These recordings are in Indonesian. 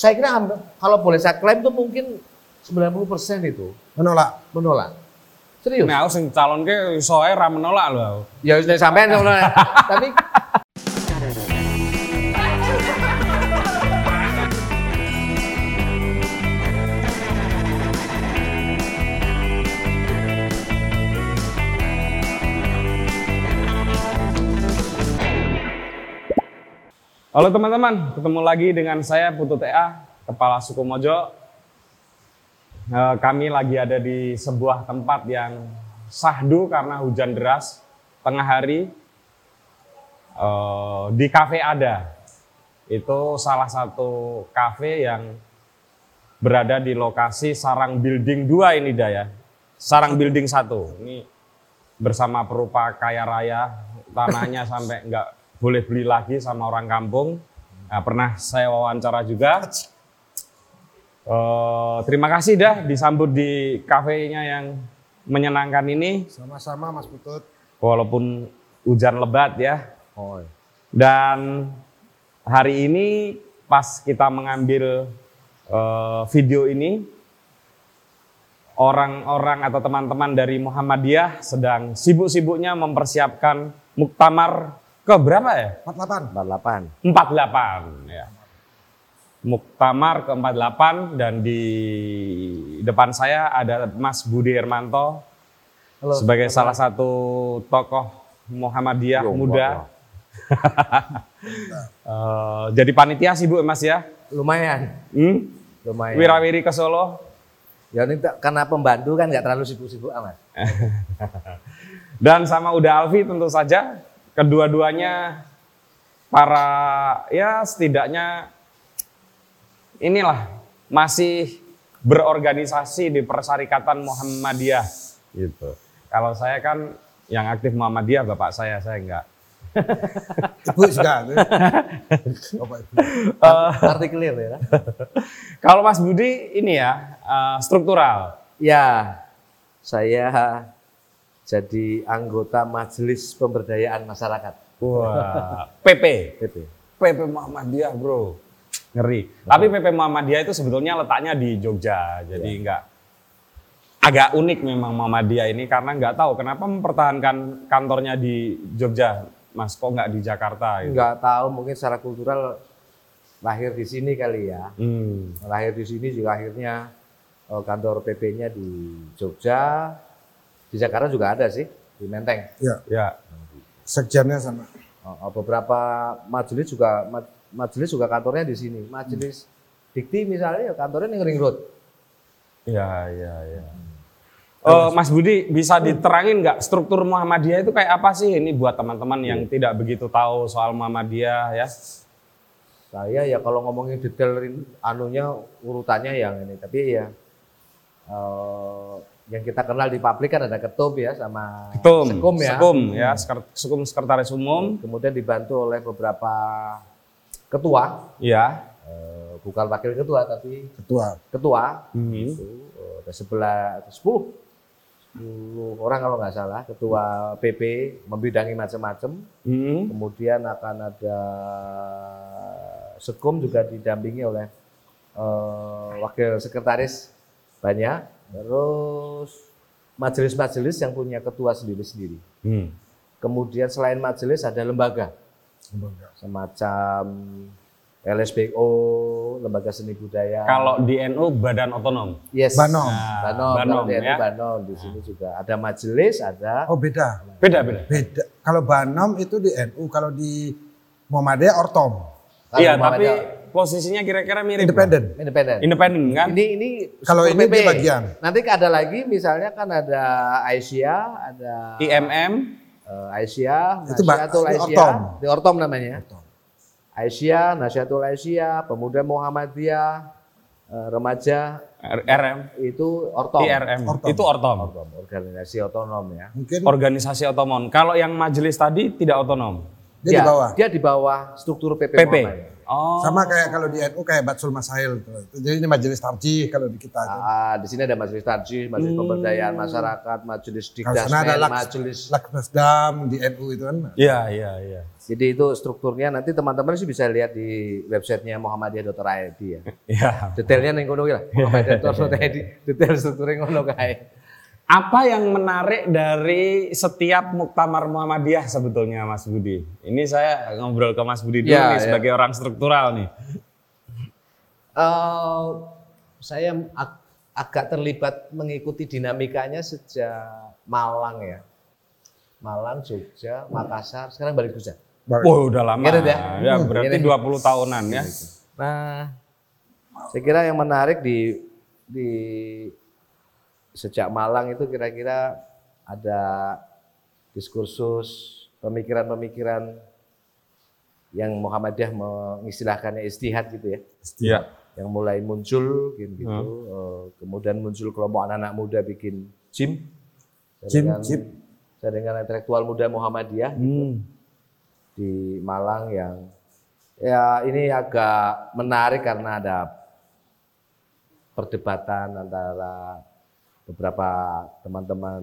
saya kira kalau boleh saya klaim tuh mungkin 90% itu Menolak. menolak. Serius? Nah, aku sing calon ke iso ae ra menolak lho. aku. Ya sudah sampean menolak. Tapi Halo teman-teman, ketemu lagi dengan saya Putu TA, Kepala Suku Mojo. Eh, kami lagi ada di sebuah tempat yang sahdu karena hujan deras tengah hari eh, di Cafe Ada. Itu salah satu kafe yang berada di lokasi Sarang Building 2 ini Daya. Sarang Building 1. Ini bersama perupa kaya raya, tanahnya sampai nggak boleh beli lagi sama orang kampung. Nah, pernah saya wawancara juga. Eh, terima kasih dah disambut di kafenya yang menyenangkan ini, Sama-sama Mas Putut. walaupun hujan lebat ya. oh, Dan hari ini pas kita mengambil eh, video ini, orang-orang atau teman-teman dari Muhammadiyah sedang sibuk-sibuknya mempersiapkan muktamar ke berapa ya? 48. 48. 48 ya. Muktamar ke-48 dan di depan saya ada Mas Budi Hermanto Halo. sebagai salah satu tokoh Muhammadiyah Yo, muda. Eh, jadi panitia sih Bu Mas ya. Lumayan, Hmm? lumayan. Wirawiri ke Solo. Ya ini tak- karena pembantu kan nggak terlalu sibuk-sibuk amat. Dan sama Uda Alfi tentu saja kedua-duanya para ya setidaknya inilah masih berorganisasi di Persyarikatan Muhammadiyah gitu. Kalau saya kan yang aktif Muhammadiyah bapak saya saya enggak. Ibu juga. Bapak Ibu. Arti clear ya. Kalau Mas Budi ini ya eh, struktural. Ya, saya jadi anggota Majelis Pemberdayaan Masyarakat. Wah, PP. PP. PP Muhammadiyah bro ngeri tapi PP Muhammadiyah itu sebetulnya letaknya di Jogja jadi enggak agak unik memang Muhammadiyah ini karena nggak tahu kenapa mempertahankan kantornya di Jogja Mas kok nggak di Jakarta gitu. Nggak tahu mungkin secara kultural lahir di sini kali ya. Hmm. Lahir di sini juga akhirnya eh, kantor PP-nya di Jogja. Di Jakarta juga ada sih, di Menteng. Ya, ya. Sekjennya sama. Oh, oh, beberapa majelis juga ma- majelis juga kantornya di sini. Majelis Dikti misalnya ya kantornya di Ring Road. ya ya ya. Eh, Mas Budi bisa diterangin nggak struktur Muhammadiyah itu kayak apa sih? Ini buat teman-teman yang tidak begitu tahu soal Muhammadiyah ya. Saya ya kalau ngomongin detail anunya urutannya yang ini, tapi ya eh, yang kita kenal di publik kan ada ketum ya sama Ketum, sekum ya. Sekum ya, Seker- Sekum Sekretaris Umum. Kemudian dibantu oleh beberapa ketua, Ya. eh, bukan wakil ketua tapi Ketua. ketua Hmm. itu eh, ada sebelah sepuluh sepuluh orang kalau nggak salah ketua PP membidangi macam-macam Hmm. kemudian akan ada sekum juga didampingi oleh eh, wakil sekretaris banyak terus majelis-majelis yang punya ketua sendiri-sendiri Hmm. kemudian selain majelis ada lembaga Lembaga. semacam LSBO lembaga seni budaya Kalau di NU badan otonom. yes Banom. Nah, Banom, Banom, di NU ya. Banom di sini juga ada majelis ada Oh beda. Beda beda. Beda. Kalau Banom itu di NU, kalau di Muhammadiyah Ortom. Iya, tapi posisinya kira-kira mirip. Independen. independen Independen kan? ini ini Kalau ini PP. dia bagian. nanti ada lagi misalnya kan ada Aisyah ada IMM. eh, Aisyah Itu di Aisyah Ortom. di Ortom namanya Ortom. Aisyah Nasihatul Aisyah Pemuda Muhammadiyah eh, remaja RM. itu Ortom IRM. Ortom. Itu ortom. Ortom organisasi otonom ya Mungkin Organisasi otonom. Kalau yang majelis tadi tidak otonom. dia di bawah. dia di bawah struktur PP, PP. Muhammadiyah. Oh. Sama kayak kalau di NU kayak Batsul Masail. tuh. Jadi ini majelis tarjih kalau di kita. Ah, di sini ada majelis tarjih, majelis Hmm. pemberdayaan majelis, majelis sana ada dikdasmen, laks, majelis Lakbasdam di NU itu kan. Iya, iya, iya. Jadi itu strukturnya nanti teman-teman sih bisa lihat di websitenya muhammadiyah.id ya. Ya. Detailnya ning kono lah. Muhammadiyah.id detail strukturnya ngono kae. Apa yang menarik dari setiap muktamar Muhammadiyah sebetulnya Mas Budi? Ini saya ngobrol ke Mas Budi dulu Ya, nih ya. sebagai orang struktural nih. Eh, saya ag- agak terlibat mengikuti dinamikanya sejak Malang ya. Malang, Jogja, Makassar, sekarang balik Jogja. Wah udah lama. Ya? Ya berarti Ini. 20 tahunan ya. Nah, saya kira yang menarik di di sejak Malang itu kira-kira ada diskursus pemikiran-pemikiran yang Muhammadiyah mengistilahkannya istihad gitu ya, Iya. yang mulai muncul gitu, gitu. Eh, kemudian muncul kelompok anak-anak muda bikin gym, Gym, gym. jaringan intelektual muda Muhammadiyah Hmm. di Malang yang ya ini agak menarik karena ada perdebatan antara beberapa teman-teman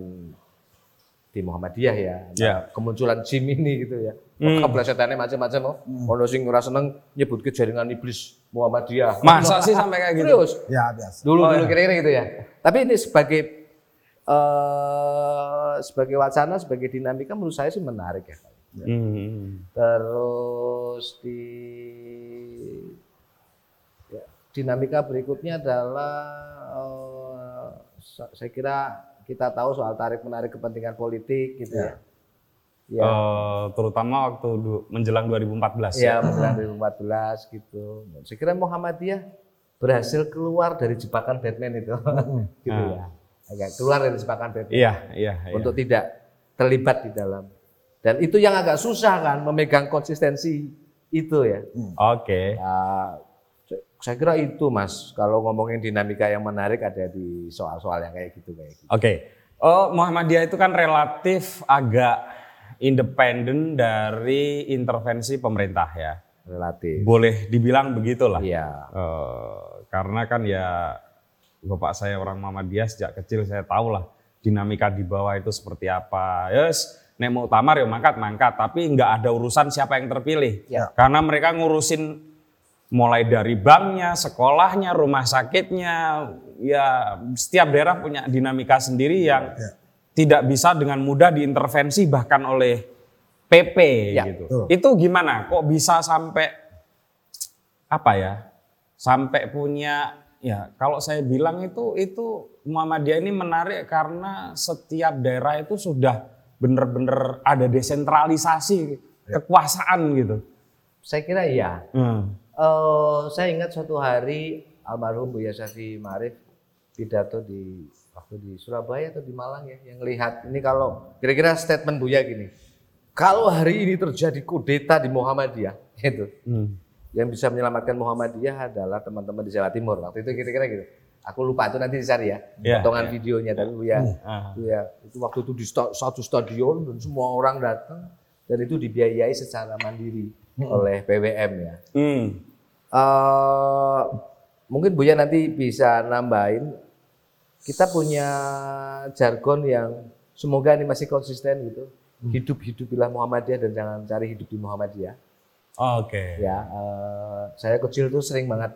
di Muhammadiyah ya, ada Ya. kemunculan Jim ini gitu ya. Hmm. Keblesetannya macam-macam oh. Ono sing ora seneng nyebut ke jaringan iblis Muhammadiyah. Masa sih sampai kayak gitu? Terus Ya biasa. dulu Oh, dulu ya. kira-kira gitu ya. Tapi ini sebagai eh sebagai wacana, sebagai dinamika menurut saya sih menarik ya. Hmm. Terus di ya, dinamika berikutnya adalah eh, sa- saya kira kita tahu soal tarik menarik kepentingan politik gitu ya. Ya, Eh, terutama waktu du- menjelang 2014 ya menjelang 2014 gitu. Saya kira Muhammadiyah berhasil keluar dari jebakan Batman itu, gitu ya. Agak keluar dari jebakan Batman Iya, iya, iya. untuk tidak terlibat di dalam. Dan itu yang agak susah kan memegang konsistensi itu ya. Oke. Ya, saya- saya kira itu mas. Kalau ngomongin dinamika yang menarik ada di soal-soal yang kayak gitu kayak gitu. Oke. Oh, Muhammadiyah itu kan relatif agak independen dari intervensi pemerintah ya. Relatif. Boleh dibilang begitulah. Iya. Eh, karena kan ya bapak saya orang Muhammadiyah sejak kecil saya tahu lah dinamika di bawah itu seperti apa. Yes, nek mau tamar ya mangkat-mangkat, tapi nggak ada urusan siapa yang terpilih. Ya. Karena mereka ngurusin mulai dari banknya, sekolahnya, rumah sakitnya, ya setiap daerah punya dinamika sendiri yang Ya. tidak bisa dengan mudah diintervensi bahkan oleh PP Ya, gitu. betul. Itu gimana? Kok bisa sampai apa ya? Sampai punya ya kalau saya bilang itu itu Muhammadiyah ini menarik karena setiap daerah itu sudah benar-benar ada desentralisasi kekuasaan gitu. Saya kira iya. Hmm. Eh, saya ingat suatu hari almarhum Buya Syafi Marif pidato di waktu di Surabaya atau di Malang ya yang lihat ini kalau kira-kira statement Buya gini. Kalau hari ini terjadi kudeta di Muhammadiyah itu Hmm. yang bisa menyelamatkan Muhammadiyah adalah teman-teman di Jawa Timur waktu itu kira-kira gitu. Aku lupa itu nanti dicari ya Iya, potongan videonya tapi Buya Ah. Buya itu waktu itu di sta- satu stadion dan semua orang datang dan itu dibiayai secara mandiri oleh PWM ya. Hmm. Eh, mungkin Buya nanti bisa nambahin. Kita punya jargon yang semoga ini masih konsisten gitu. Hidup hidupilah Muhammadiyah dan jangan cari hidup di Muhammadiyah. Oke. Ya, eh, saya kecil tuh sering banget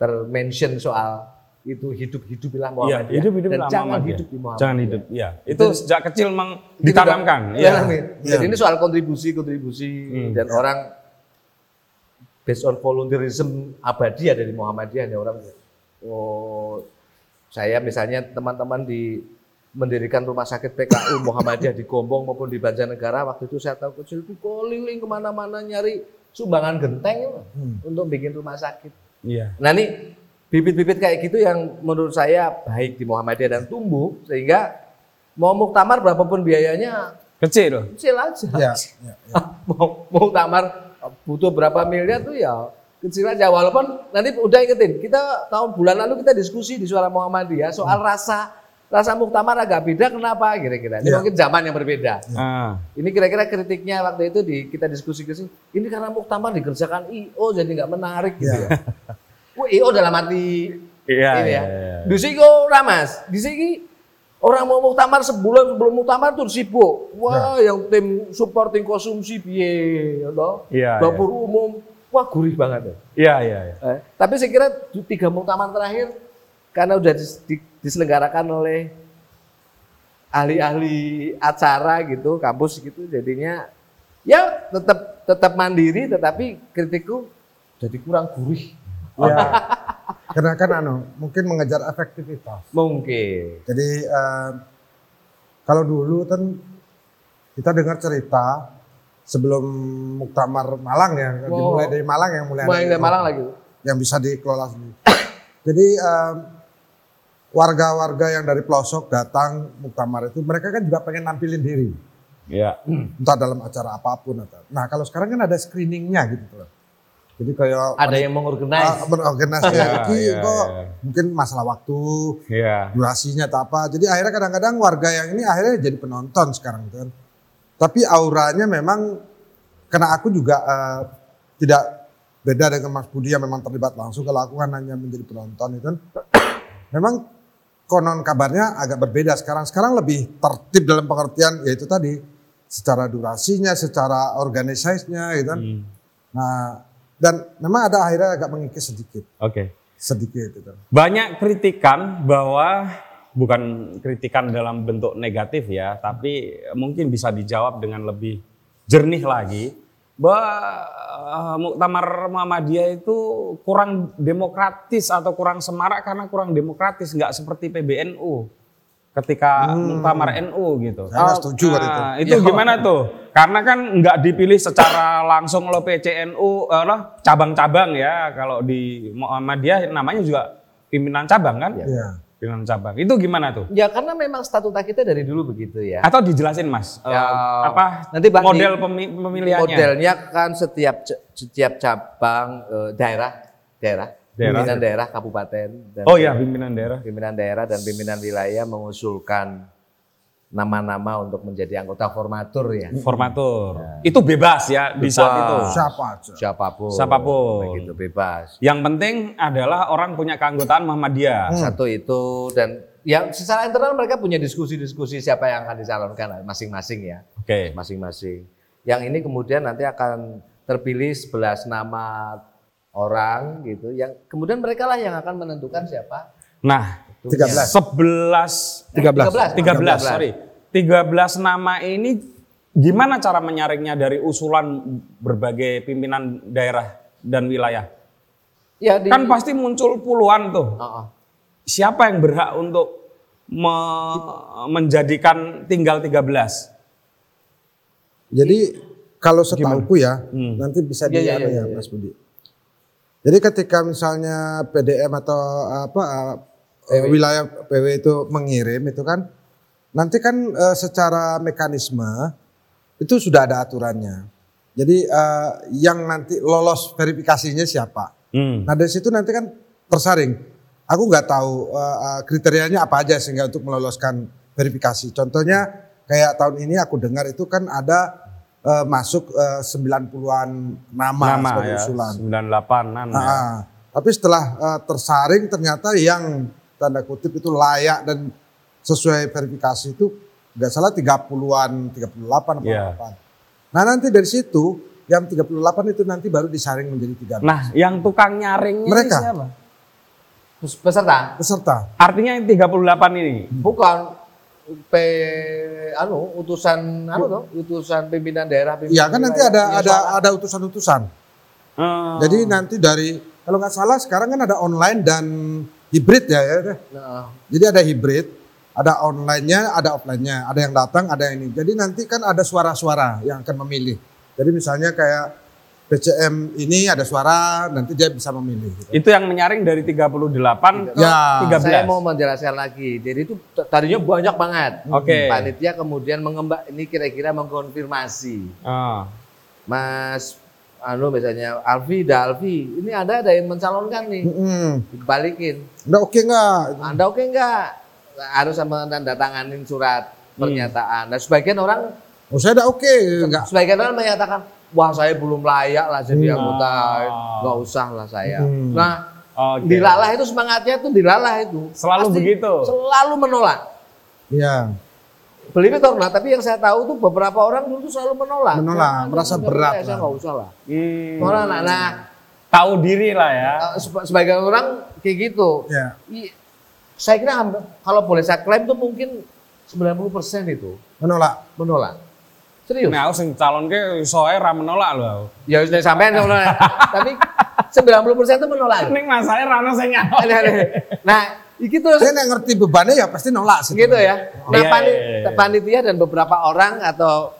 termention soal itu hidup hidupilah Iya, Muhammadiyah hidup hidup dan jangan hidup di Muhammadiyah. Jangan hidup. Iya. Itu sejak kecil memang ditanamkan. Iya. ditanami. Jadi ini soal kontribusi kontribusi Hmm. dan orang based on volunteerism abadi ya dari Muhammadiyah ada orang oh saya misalnya teman-teman di mendirikan rumah sakit PKU Muhammadiyah di Gombong maupun di Banjarnegara waktu itu saya tahu kecil itu keliling ke mana-mana nyari sumbangan genteng untuk bikin rumah sakit. Iya. Nah ini bibit-bibit kayak gitu yang menurut saya baik di Muhammadiyah dan tumbuh sehingga mau muktamar berapapun biayanya Kecil. kecil aja. Ya, ya, ya. mau muktamar butuh berapa miliar tuh ya kecil aja walaupun nanti udah ingetin kita tahun bulan lalu kita diskusi di suara Muhammadiyah soal rasa rasa muktamar agak beda kenapa kira-kira ini Ya. mungkin zaman yang berbeda Ah. ini kira-kira kritiknya waktu itu di kita diskusi ke sini ini karena muktamar dikerjakan IO jadi nggak menarik gitu ya. Wah, IO dalam arti Iya, ini iya, ya. iya. Di sini kok ramas, di sini Orang mau muktamar sebulan sebelum muktamar tuh sibuk. Wah, Ya. yang tim supporting konsumsi piye, ya toh? Iya, Dapur umum, wah gurih banget. ya. Iya, iya, iya. Eh, tapi saya kira tiga muktamar terakhir karena udah dis- di- diselenggarakan oleh ahli-ahli acara gitu, kampus gitu, jadinya ya tetap tetap mandiri, tetapi kritikku jadi kurang gurih. Ya. Karena kan anu, mungkin mengejar efektivitas. Mungkin. Jadi eh, kalau dulu kan kita dengar cerita sebelum Muktamar Malang ya, Oh. dimulai dari Malang yang mulai dari Malang lagi. yang bisa dikelola sendiri. Jadi eh, warga-warga yang dari pelosok datang Muktamar itu mereka kan juga pengen nampilin diri, Iya. entah dalam acara apa pun atau. Nah kalau sekarang kan ada screeningnya gitu loh. Jadi kayak Ada yang mengorganize. Ah, Iki iya, kok iya. mungkin masalah waktu, Iya. durasinya atau apa. Jadi akhirnya kadang-kadang warga yang ini akhirnya jadi penonton sekarang gitu kan. Tapi auranya memang karena aku juga eh, tidak beda dengan Mas Budi yang memang terlibat langsung. Kalau aku kan hanya menjadi penonton itu kan. memang konon kabarnya agak berbeda sekarang. Sekarang lebih tertib dalam pengertian yaitu tadi secara durasinya, secara organisasinya gitu kan. Hmm. Nah, dan memang ada akhirnya agak mengikis sedikit, Oke. sedikit itu. Banyak kritikan bahwa bukan kritikan dalam bentuk negatif ya, tapi mungkin bisa dijawab dengan lebih jernih lagi bahwa eh, Muktamar Muhammadiyah itu kurang demokratis atau kurang semarak karena kurang demokratis, nggak seperti PBNU ketika Muktamar NU gitu. Saya nggak setuju kan itu. Nah, itu gimana tuh? Karena kan nggak dipilih secara langsung oleh PCNU, eh, lah, cabang-cabang ya. Kalau di Muhammadiyah namanya juga pimpinan cabang kan? Iya. Pimpinan cabang. Itu gimana tuh? Ya karena memang statuta kita dari dulu begitu ya. Atau dijelasin mas, eh, Ya, apa nanti Bang model pemilihannya? Modelnya kan setiap setiap cabang eh, daerah, daerah, Daerah. pimpinan daerah kabupaten dan Oh ya pimpinan daerah. pimpinan daerah dan pimpinan wilayah mengusulkan nama-nama untuk menjadi anggota formatur ya. Formatur. Itu bebas ya di saat Bebas. itu. Siapa aja. Siapa pun. Siapa pun. Begitu bebas. Yang penting adalah orang punya keanggotaan Muhammadiyah. Satu itu dan yang secara internal mereka punya diskusi-diskusi siapa yang akan dicalonkan masing-masing ya. Oke. masing-masing. Yang ini kemudian nanti akan terpilih 11 nama orang gitu yang kemudian mereka lah yang akan menentukan siapa. Nah, 13. 11 13. 13, sorry. 13 nama ini gimana cara menyaringnya dari usulan berbagai pimpinan daerah dan wilayah? Ya di Kan pasti muncul puluhan tuh. Oh, oh. Siapa yang berhak untuk me- menjadikan tinggal 13? Jadi kalau setahuku ya, Hmm. nanti bisa Iya, di iya, anu iya, ya, iya. Mas Budi. Jadi ketika misalnya PDM atau apa eh, wilayah PW itu mengirim itu kan nanti kan eh, secara mekanisme itu sudah ada aturannya. Jadi eh, yang nanti lolos verifikasinya siapa? Hmm. Nah dari situ nanti kan tersaring. Aku nggak tahu uh, uh, kriterianya apa aja sehingga untuk meloloskan verifikasi. Contohnya kayak tahun ini aku dengar itu kan ada uh, masuk uh, 90-an nama, Nama sebagai ya, usulan. 98-an ya. Ah, tapi setelah uh, tersaring ternyata yang tanda kutip itu layak dan sesuai verifikasi itu nggak salah 30-an, 38 Iya. 48. Nah nanti dari situ yang 38 itu nanti baru disaring menjadi 13 Nah, yang tukang nyaringnya ini Mereka. siapa? peserta peserta. Artinya yang 38 ini. bukan P anu utusan anu toh, utusan pimpinan daerah pimpinan Iya kan nanti ada punya ada ada utusan-utusan. Eh, Jadi nanti dari kalau nggak salah sekarang kan ada online dan hibrid ya, ya. Nah, Jadi ada hibrid, ada online-nya, ada offline-nya, ada yang datang, ada yang ini. Jadi nanti kan ada suara-suara yang akan memilih. Jadi misalnya kayak PCM ini ada suara, nanti dia bisa memilih. Gitu. itu yang menyaring dari 38 ke Ya. 13. Saya mau menjelaskan lagi. Jadi itu tadinya banyak banget. Oke. Panitia kemudian mengembak ini kira-kira mengkonfirmasi. Ah. Mas anu misalnya Alfi, da Alfi, ini Anda ada yang mencalonkan nih. Hmm. Dibalikin. Udah oke nggak? Anda oke enggak? Harus sama tanda tanganin surat pernyataan. Nah, sebagian orang Oh saya udah oke, nggak. sebagian orang menyatakan, "Wah, saya belum layak lah jadi anggota. Ah. Enggak usah lah saya." Hmm. Nah, Oke. dilalah itu semangatnya itu dilalah itu. Selalu begitu? Selalu menolak. Iya. Believe it or not, tapi yang saya tahu tuh beberapa orang dulu tuh selalu menolak. Menolak, merasa berat Saya lah. nggak usah lah. Hmm. Menolak. Nah, nah Tahu diri lah ya. eh, seba- sebagian orang kayak gitu. Iya. I- saya kira kalau boleh saya klaim tuh mungkin 90% itu Menolak. menolak. Serius. Nah, aku sing calon ke iso ae ra menolak lho. Ya sudah sampean menolak. Tapi 90% itu menolak. Ning masalah ra ono sing nyaut. Nah, iki terus Saya ngerti bebannya ya pasti nolak sih. gitu ya. Nah, Iya, pani- iya, iya. panitia dan beberapa orang atau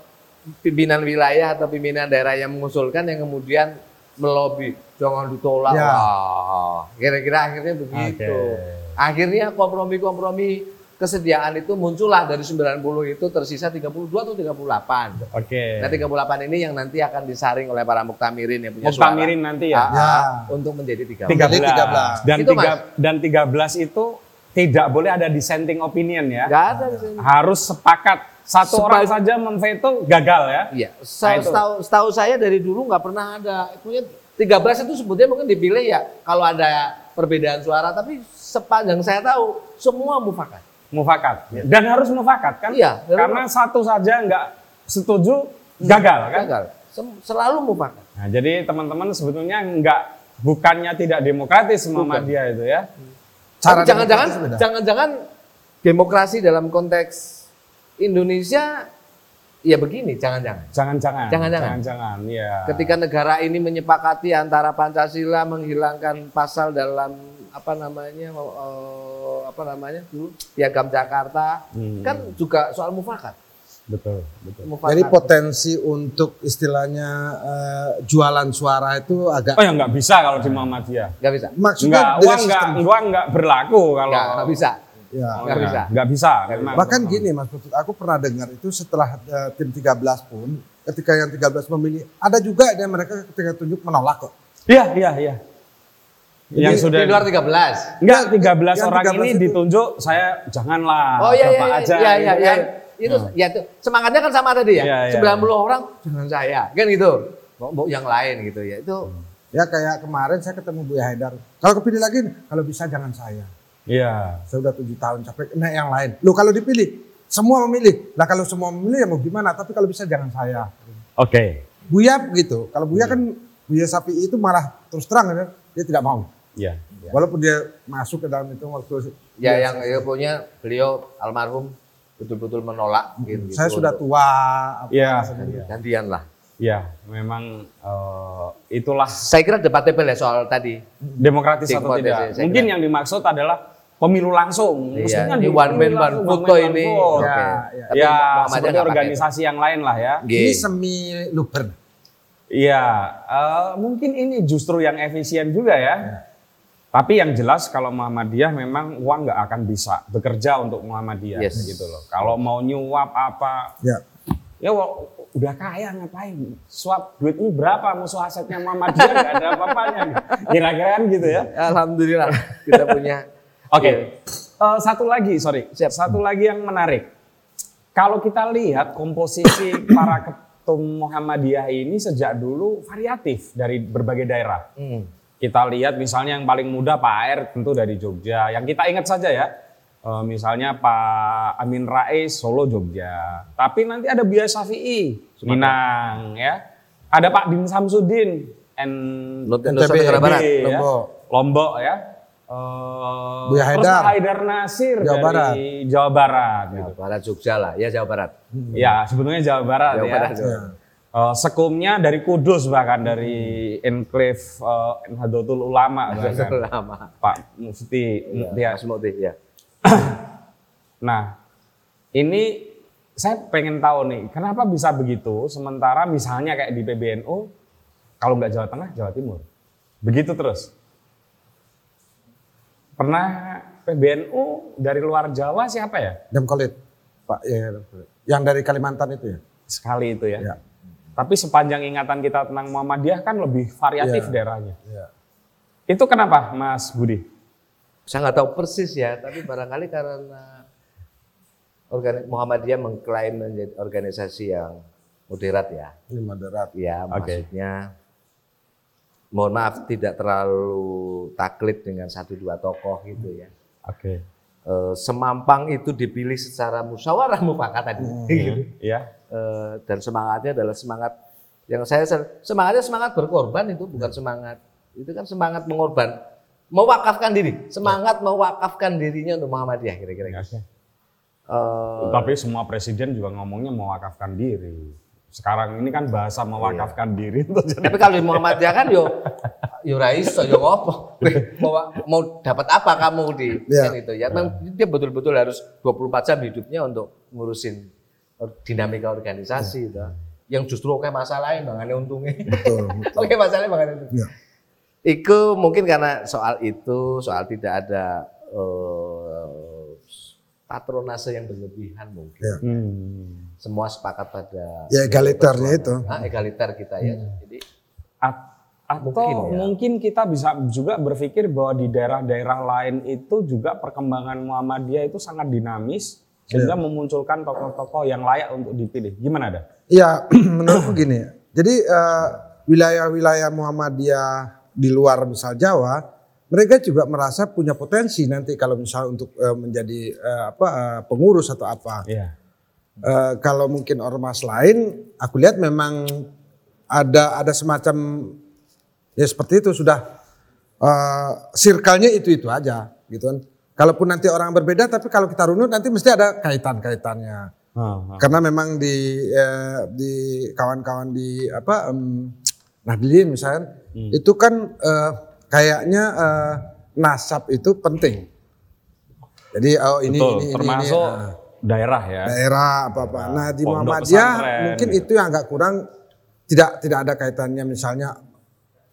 pimpinan wilayah atau pimpinan daerah yang mengusulkan yang kemudian melobi jangan ditolak. Ya. Kira-kira akhirnya begitu. Oke. Akhirnya kompromi-kompromi kesediaan itu muncullah dari 90 itu tersisa 32 atau 38. Oke. Nah 38 ini yang nanti akan disaring oleh para muktamirin yang punya Muktamirin nanti ya. Ah, ah, Ya. untuk menjadi 13. 13. 13. Dan Itu, tiga, dan 13 itu tidak boleh ada dissenting opinion ya. Nggak ada di sini. Harus sepakat. Satu Sepa- orang saja memveto gagal ya. Iya, Nah, setahu, setahu saya dari dulu nggak pernah ada. Punya 13 itu sebetulnya mungkin dipilih ya kalau ada perbedaan suara, tapi sepanjang saya tahu semua mufakat. Mufakat. Dan harus mufakat kan? Iya. Karena satu saja nggak setuju gagal kan? Gagal. Selalu mufakat. Nah, jadi teman-teman sebetulnya nggak bukannya tidak demokratis Muhammadiyah itu ya. Cara jangan-jangan jangan-jangan demokrasi dalam konteks Indonesia ya begini, jangan-jangan. Jangan-jangan. Jangan-jangan. Jangan-jangan. Iya. Ketika negara ini menyepakati antara Pancasila menghilangkan pasal dalam apa namanya eh, apa namanya dulu piagam Jakarta Hmm. kan juga soal mufakat. betul, betul. Mufakat. Jadi potensi untuk istilahnya eh, jualan suara itu agak Oh ya nggak bisa kalau di Muhammadiyah. nggak bisa. maksudnya Nggak, uang nggak, sistem- uang nggak berlaku kalau. Nggak, nggak bisa. ya. Oh, nggak nggak bisa. Nggak bisa. memang. Bahkan gini Mas Putut, aku pernah dengar itu setelah eh, tim 13 pun ketika yang 13 memilih ada juga ada mereka ketika tunjuk menolak kok. Iya, iya, iya. Yang Di- sudah di luar 13. Enggak, 13 Yang orang 13 ini itu- ditunjuk saya janganlah Oh iya iya Bapak iya aja iya iya, gitu iya. kan. Itu ya itu semangatnya kan sama tadi ya. Iya, iya, 90 orang jangan saya. Kan gitu. Mau, mau yang lain gitu ya. Itu Ya kayak kemarin saya ketemu Bu Haidar. Kalau kepilih lagi, kalau bisa jangan saya. Iya. Saya udah tujuh tahun capek, nah yang lain. Loh kalau dipilih, semua memilih. Lah kalau semua memilih ya mau gimana? Tapi kalau bisa jangan saya. Oke. Buya begitu. Kalau Buya kan Buya Sapi itu malah terus terang ya, dia tidak mau. Iya. Walaupun dia masuk ke dalam itu waktu ya yang ya, punya beliau almarhum betul-betul menolak gitu. saya sudah tua. apa, Iya. rasanya. gantian lah. Iya, memang eh, itulah Saya kira debatable ya soal tadi. demokratis atau tidak. saya Mungkin kira. yang dimaksud adalah pemilu langsung. Iya, Mestinya ini di one man, one vote ini. one. Ya, Oke. ya. Ya, Muhammadiyah seperti organisasi yang lain lah ya. Ini semi luber. Iya, eh, mungkin ini justru yang efisien juga ya. Tapi yang jelas kalau Muhammadiyah memang uang nggak akan bisa bekerja untuk Muhammadiyah Yes. gitu loh. Kalau mau nyuap apa, Ya. ya udah kaya ngapain? Suap duitmu berapa? Musuh asetnya Muhammadiyah nggak ada apa-apanya. Kira-kira kan gitu ya. Alhamdulillah kita punya. Oke, Eh, satu lagi, sorry, Siap. satu lagi yang menarik. Kalau kita lihat komposisi para ketum Muhammadiyah ini sejak dulu variatif dari berbagai daerah. Hmm. Kita lihat misalnya yang paling muda Pak Air tentu dari Jogja. Yang kita ingat saja ya, eh, misalnya Pak Amin Rais Solo Jogja. Tapi nanti ada Buya Syafi'i Minang ya. Ada Pak Din Samsudin N Nusa Tenggara Barat. ya. Lombok. Lombok ya. Eh, Buya terus Haidar. Pak Haidar Nasir Jawa dari Barat. Jawa Barat Jawa gitu. Barat Jogja lah, ya Jawa Barat. Ya, sebetulnya Jawa Barat Jawa ya. Barat. Ya. Eh, sekumnya dari Kudus bahkan dari enklave uh, Nahdlatul Ulama bahkan. Lama. Pak Mufti Mufti Ya, Mufti ya. Nah, ini saya pengen tahu nih, kenapa bisa begitu? Sementara misalnya kayak di PBNU, kalau nggak Jawa Tengah, Jawa Timur, begitu terus. Pernah PBNU dari luar Jawa siapa ya? Dem Kolit. Pak ya. Yang dari Kalimantan itu ya. Sekali itu ya. Ya. Tapi sepanjang ingatan kita tentang Muhammadiyah kan lebih variatif Iya. daerahnya. Ya. Itu kenapa, Mas Budi? Saya nggak tahu persis ya, tapi barangkali karena organi Muhammadiyah mengklaim menjadi organisasi yang moderat ya. Ini moderat. Ya, Oke. maksudnya mohon maaf tidak terlalu taklid dengan satu dua tokoh gitu ya. Oke. Eh, semampang itu dipilih secara musyawarah mufakat tadi. gitu. Ya. Eh, dan semangatnya adalah semangat yang saya semangatnya semangat berkorban itu bukan semangat itu kan semangat mengorban mewakafkan diri semangat mewakafkan dirinya untuk Muhammadiyah kira-kira. Oke. Eh, Tapi semua presiden juga ngomongnya mewakafkan diri. Sekarang ini kan bahasa mewakafkan diri itu jadi tapi kalau di Muhammadiyah kan yo yo ra iso yo ngopo mau mau dapat apa kamu di kan itu ya memang dia betul-betul harus 24 jam hidupnya untuk ngurusin dinamika organisasi itu yang justru oke masalahnya bangane untungnya Betul, betul. oke masalahnya bangane untungnya Ya. Itu mungkin karena soal itu, soal tidak ada eh, patronase yang berlebihan mungkin. Ya. Hmm. Semua sepakat pada Ya egaliternya itu. Ah, egaliter kita ya. Jadi A- atau Mungkin mungkin, ya. kita bisa juga berpikir bahwa di daerah-daerah lain itu juga perkembangan Muhammadiyah itu sangat dinamis sehingga memunculkan tokoh-tokoh yang layak untuk dipilih. Gimana ada? Ya menurutku gini. Jadi eh, wilayah-wilayah Muhammadiyah di luar misal Jawa, mereka juga merasa punya potensi nanti kalau misal untuk eh, menjadi eh, apa eh, pengurus atau apa. Iya. Eh, kalau mungkin ormas lain, aku lihat memang ada ada semacam ya seperti itu sudah eh circle-nya itu itu aja gitu kan. Kalaupun nanti orang berbeda, tapi kalau kita runut nanti mesti ada kaitan-kaitannya. Ah, ah. Karena memang di eh, di kawan-kawan di apa em, Nahdlin misalnya itu kan eh, kayaknya eh, nasab itu penting. Jadi oh ini Betul, ini ini, termasuk ini, ah daerah ya. daerah apa apa. Nah di Muhammadiyah mungkin gitu. itu yang agak kurang tidak tidak ada kaitannya misalnya.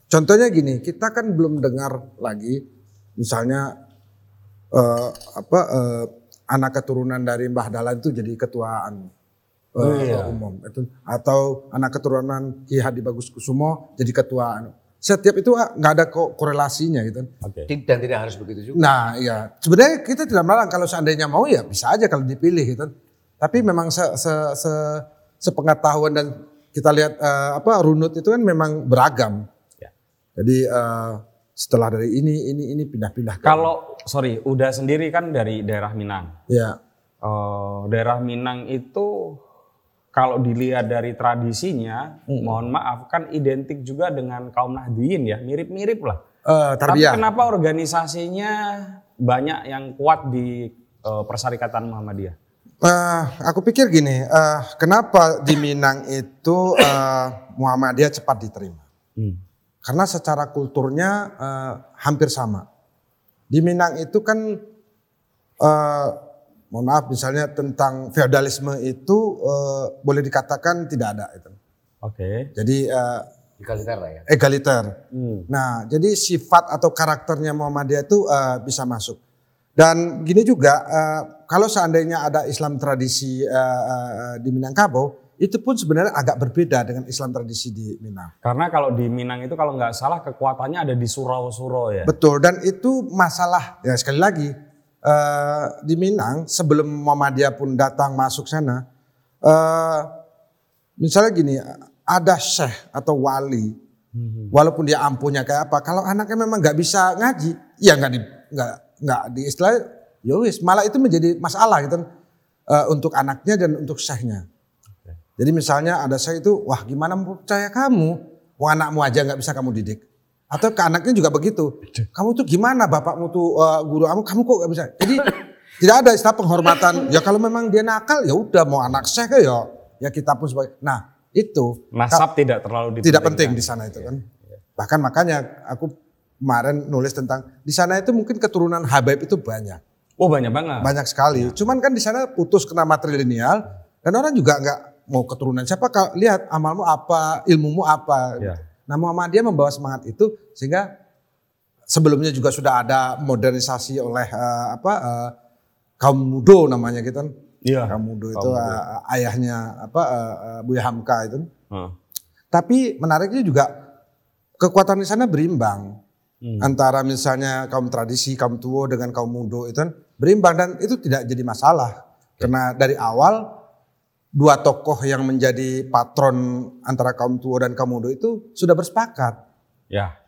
Contohnya gini, kita kan belum dengar lagi misalnya eh, apa eh, anak keturunan dari Mbah Dahlan itu jadi ketuaan eh, umum itu atau anak keturunan Ki Hadi Bagus Kusumo jadi ketua anu. Setiap itu ah, nggak ada ko- korelasinya gitu. Ti- dan tidak harus begitu juga. Nah, iya. Sebenarnya kita tidak melarang kalau seandainya mau ya bisa aja kalau dipilih gitu. Tapi memang se, se, se, sepengetahuan dan kita lihat eh, apa runut itu kan memang beragam. Jadi eh, setelah dari ini ini ini pindah-pindah. Kalau sorry, udah sendiri kan dari daerah Minang. ya Eh, daerah Minang itu kalau dilihat dari tradisinya, mohon maaf kan identik juga dengan kaum Nahdliyin ya, mirip-mirip lah. eh, Tapi kenapa organisasinya banyak yang kuat di eh, Persyarikatan Muhammadiyah? Eh, aku pikir gini, eh, kenapa di Minang itu eh, Muhammadiyah cepat diterima? Karena secara kulturnya eh, hampir sama. Di Minang itu kan, eh, mohon maaf misalnya tentang feodalisme itu eh, boleh dikatakan tidak ada. Itu. Oke. Jadi eh, Egaliter lah ya. egaliter. Hmm. Nah, jadi sifat atau karakternya Muhammadiyah itu eh, bisa masuk. Dan gini juga, eh, kalau seandainya ada Islam tradisi eh, eh, di Minangkabau, itu pun sebenarnya agak berbeda dengan Islam tradisi di Minang. Karena kalau di Minang itu kalau nggak salah kekuatannya ada di surau-surau ya. Betul, dan itu masalah, ya sekali lagi, eh, di Minang sebelum Muhammadiyah pun datang masuk sana, eh, misalnya gini, ada syekh atau wali, walaupun dia ampuhnya kayak apa, kalau anaknya memang nggak bisa ngaji, ya nggak di nggak nggak di istilah, ya wis, malah itu menjadi masalah gitu eh, untuk anaknya dan untuk syekhnya. Jadi misalnya ada saya itu, wah gimana percaya kamu? Wah anakmu aja nggak bisa kamu didik. Atau ke anaknya juga begitu. Kamu tuh gimana bapakmu tuh eh, guru kamu, kamu kok nggak bisa? Jadi tidak ada istilah penghormatan. Ya kalau memang dia nakal ya udah mau anak saya ya ya kita pun sebagai. Nah itu Nasab tidak terlalu tidak penting di sana itu kan. Bahkan makanya aku kemarin nulis tentang di sana itu mungkin keturunan Habib itu banyak, Oh banyak banget. banyak sekali. Cuman kan di sana putus kena matrilineal dan orang juga nggak mau keturunan siapa kalau lihat amalmu apa, ilmumu apa. Ya. Nah Muhammadiyah membawa semangat itu sehingga sebelumnya juga sudah ada modernisasi oleh eh, apa eh, kaum mudo namanya gitu kan. Iya. Kaum mudo itu Mudo. eh, ayahnya apa eh, eh, Buya Hamka itu. Heeh. Tapi menariknya juga kekuatan di sana berimbang Hmm. antara misalnya kaum tradisi, kaum tua dengan kaum mudo itu kan berimbang dan itu tidak jadi masalah karena dari awal dua tokoh yang menjadi patron antara kaum tua dan kaum mudo itu sudah bersepakat. Ya.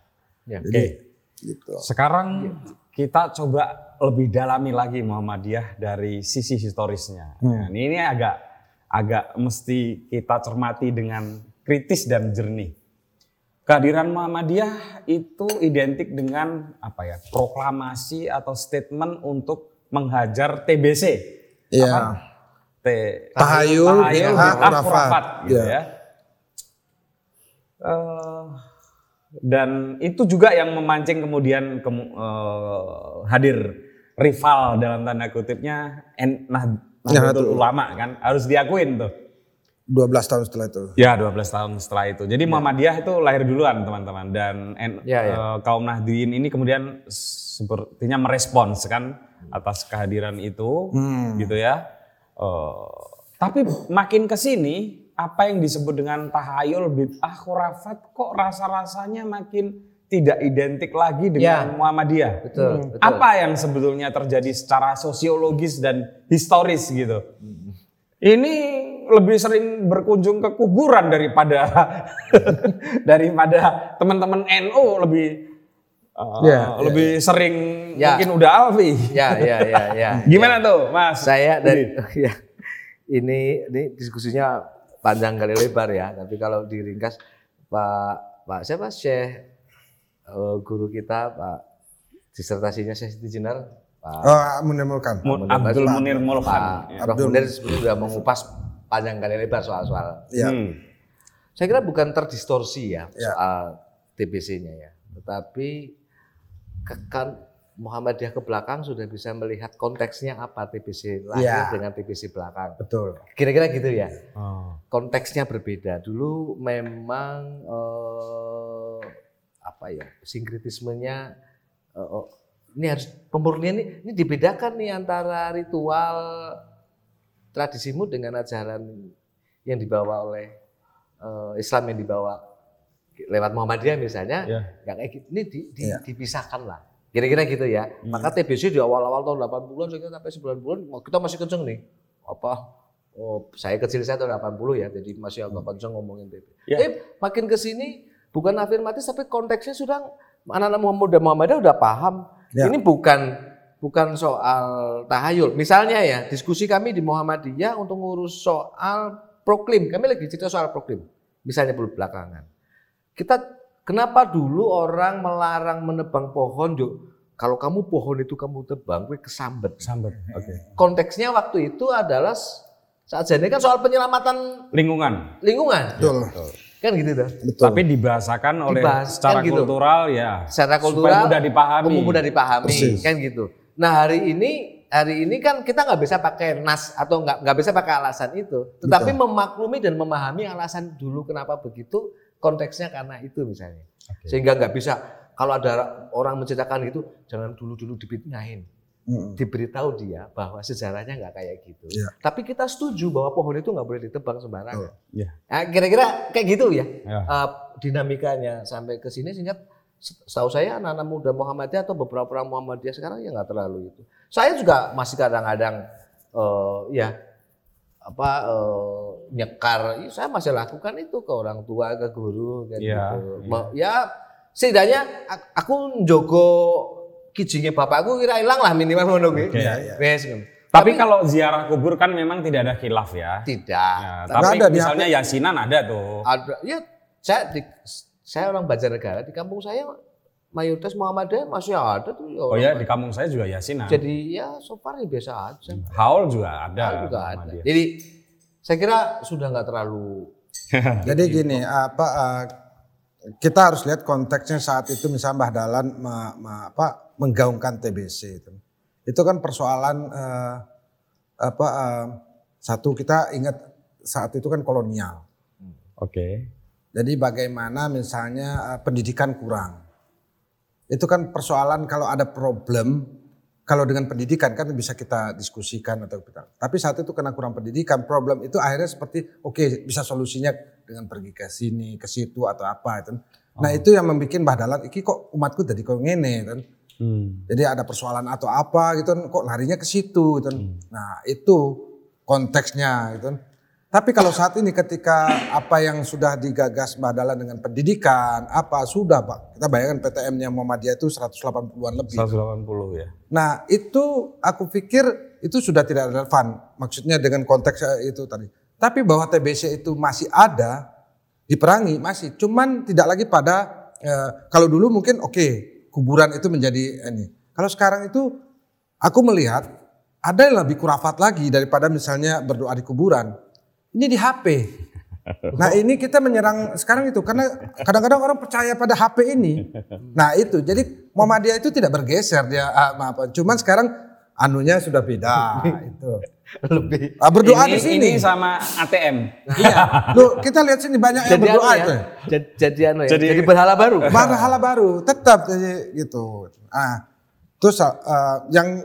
Ya. Oke. Gitu. Sekarang kita coba lebih dalami lagi Muhammadiyah dari sisi historisnya. Nah, ini, ini agak agak mesti kita cermati dengan kritis dan jernih. Kehadiran Muhammadiyah itu identik dengan apa ya? proklamasi atau statement untuk menghajar TBC. Iya. Tahayul, bid'ah, khurafat. gitu ya. Eh, dan itu juga yang memancing kemudian kemu- eh, hadir rival dalam tanda kutipnya nah, Nahdlatul Ulama kan harus diakuin tuh. 12 tahun setelah itu. Ya 12 tahun setelah itu. Jadi Muhammadiyah itu lahir duluan teman-teman dan Ya, ya. eh, kaum Nahdliyin ini kemudian sepertinya merespons kan atas kehadiran itu gitu ya. Eh, tapi makin ke sini apa yang disebut dengan tahayul bid'ah khurafat kok rasa-rasanya makin tidak identik lagi dengan Ya. Muhammadiyah. Betul, betul. Apa yang sebetulnya terjadi secara sosiologis dan historis gitu? Ini lebih sering berkunjung ke kuburan daripada daripada teman-teman NU lebih uh, Ya, lebih sering Ya. mungkin udah Alfi. Ya, ya, ya, ya. Gimana tuh, Mas? Saya dan Budi? ya, ini ini diskusinya panjang kali lebar ya. Tapi kalau diringkas Pak Pak siapa Syekh eh, guru kita Pak disertasinya Syekh Siti Jenar Pak Oh, Munir Abdul Pak- Munir Mulkan. Pak Prof Munir sebenarnya sudah mengupas panjang kali lebar soal-soal. Ya. Hmm. Saya kira bukan terdistorsi ya, Ya. soal TBC-nya ya, tetapi ke- kan Muhammadiyah ke belakang sudah bisa melihat konteksnya apa TBC lahir Ya. dengan TBC belakang. Betul. Kira-kira gitu ya. Oh. Konteksnya berbeda. Dulu memang eh, apa ya sinkritismenya eh, oh, ini harus pemurnian ini, ini dibedakan nih antara ritual tradisimu dengan ajaran yang dibawa oleh eh, Islam yang dibawa lewat Muhammadiyah misalnya Ya. ya kayak gitu. Ini di- di- Iya. dipisahkan lah. Kira-kira gitu ya. Maka TBC di awal-awal tahun 80-an saya kira sampai 90-an kita masih kenceng nih. Apa Oh, saya kecil saya tahun 80 ya, jadi masih agak kenceng ngomongin TBC. Ya. Eh, makin ke sini bukan afirmatif tapi konteksnya sudah anak-anak Muhammad dan Muhammadiyah udah paham. Ya. Ini bukan bukan soal tahayul. Misalnya ya, diskusi kami di Muhammadiyah untuk ngurus soal proklim. Kami lagi cerita soal proklim. Misalnya belakangan. Kita kenapa dulu orang melarang menebang pohon, Jo? Kalau kamu pohon itu kamu tebang, gue kesambet. Sambet. Oke. Konteksnya waktu itu adalah saat jadi kan soal penyelamatan Lingkungan. lingkungan. Betul. Kan gitu tuh. Betul. Tapi dibahasakan oleh Dibahas, secara kan gitu. kultural ya. Secara supaya kultural mudah dipahami. umum mudah dipahami Persis. kan gitu. Nah hari ini hari ini kan kita nggak bisa pakai nas atau nggak nggak bisa pakai alasan itu, tetapi memaklumi dan memahami alasan dulu kenapa begitu konteksnya karena itu misalnya. Sehingga nggak bisa kalau ada orang menceritakan gitu jangan dulu dulu dipitnahin. Mm-mm. Diberitahu dia bahwa sejarahnya nggak kayak gitu. Iya. Tapi kita setuju bahwa pohon itu nggak boleh ditebang sembarangan. Iya. Nah, kira-kira kayak gitu ya Ya. uh, dinamikanya sampai ke sini sehingga setahu saya anak-anak muda Muhammadiyah atau beberapa orang Muhammadiyah sekarang ya nggak terlalu itu. Saya juga masih kadang-kadang eh, ya apa eh, nyekar, Ya, saya masih lakukan itu ke orang tua, ke guru kayak Iya, gitu. iya. Ma- Ya setidaknya aku njogo kijingnya bapakku kira hilang lah minimal ngono. Oke. Iya, iya. Wes, ngono. Tapi kalau ziarah kubur kan memang tidak ada khilaf ya. tidak Ya, Tapi tapi ada di misalnya yasinan ada tuh. ada ya saya di saya orang Banjarnegara di kampung saya mayoritas Muhammadiyah masih ada tuh ya Oh ya di kampung saya juga yasinan. jadi ya so far ya biasa aja Haul juga ada. Hal juga ada jadi saya kira sudah nggak terlalu Jadi gini, apa eh, kita harus lihat konteksnya saat itu misalnya Mbah Dalan me- me- apa, menggaungkan TBC itu. Itu kan persoalan eh, apa eh, satu kita ingat saat itu kan kolonial. Oke. Jadi bagaimana misalnya pendidikan kurang. Itu kan persoalan kalau ada problem, kalau dengan pendidikan kan bisa kita diskusikan atau kita. Tapi saat itu karena kurang pendidikan, problem itu akhirnya seperti oke bisa solusinya dengan pergi ke sini, ke situ atau apa itu. Nah itu yang membuat Mbah Dalan, iki kok umatku jadi kok ngene kan. Hmm. Jadi ada persoalan atau apa gitu kok larinya ke situ gitu kan. Nah itu konteksnya gitu. Tapi kalau saat ini ketika apa yang sudah digagas Mbak Dahlan dengan pendidikan, apa sudah Pak? Kita bayangkan PTM-nya Muhammadiyah itu 180-an lebih. 180 ya. Nah itu aku pikir itu sudah tidak relevan. Maksudnya dengan konteks eh, itu tadi. Tapi bahwa TBC itu masih ada, diperangi masih. Cuman tidak lagi pada, eh, kalau dulu mungkin oke kuburan itu menjadi ini. Kalau sekarang itu aku melihat ada yang lebih kurafat lagi daripada misalnya berdoa di kuburan. Ini di HP. Nah ini kita menyerang sekarang itu karena kadang-kadang orang percaya pada HP ini. Nah itu jadi Muhammadiyah itu tidak bergeser dia ah, maaf. Cuman sekarang anunya sudah beda itu. Lebih. Ah, berdoa ini, di sini. Ini sama ATM. Iya. Loh, kita lihat sini banyak yang Jadi berdoa ya. itu. Jadi, jadi anu ya. Jadi- Jadi berhala baru. Marhala baru tetap jadi gitu. Ah, terus ah, yang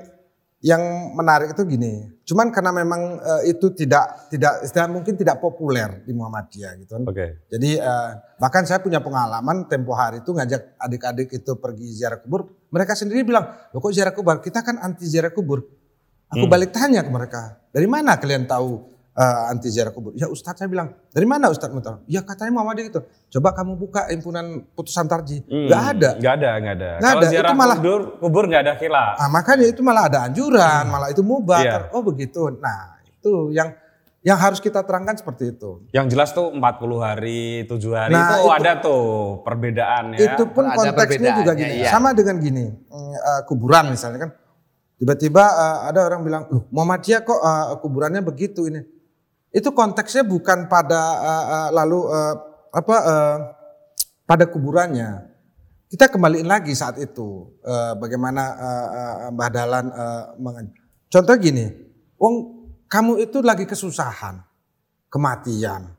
yang menarik itu gini. Cuman karena memang eh, itu tidak tidak istilah mungkin tidak populer di Muhammadiyah gitu kan. Oke. Jadi eh, bahkan saya punya pengalaman tempo hari itu ngajak adik-adik itu pergi ziarah kubur. Mereka sendiri bilang, loh kok ziarah kubur? Kita kan anti ziarah kubur. Aku balik tanya ke mereka, dari mana kalian tahu eh, anti ziarah kubur? Ya Ustadz saya bilang, dari mana Ustadz mau tahu? Ya katanya Muhammadiyah gitu. Coba kamu buka himpunan putusan tarji. Hmm, Gak ada. Nggak ada, nggak ada. Nggak Kalau ada, ziarah itu malah- kubur, kubur nggak ada khilaf. Ah, makanya itu malah ada anjuran, malah itu mubah. Iya. Oh begitu. Nah itu yang yang harus kita terangkan seperti itu. Yang jelas tuh 40 hari, 7 hari Nah, itu, itu- ada tuh perbedaan ya. Itu pun Ada konteksnya juga gini. iya. Sama dengan gini, eh, kuburan misalnya kan. Tiba-tiba eh, ada orang bilang, loh Muhammadiyah kok eh, kuburannya begitu ini. Itu konteksnya bukan pada eh, eh, lalu eh, apa eh, pada kuburannya. Kita kembaliin lagi saat itu eh, bagaimana eh, eh, Mbah Dahlan eh, meng- Contoh gini, wong kamu itu lagi kesusahan, kematian,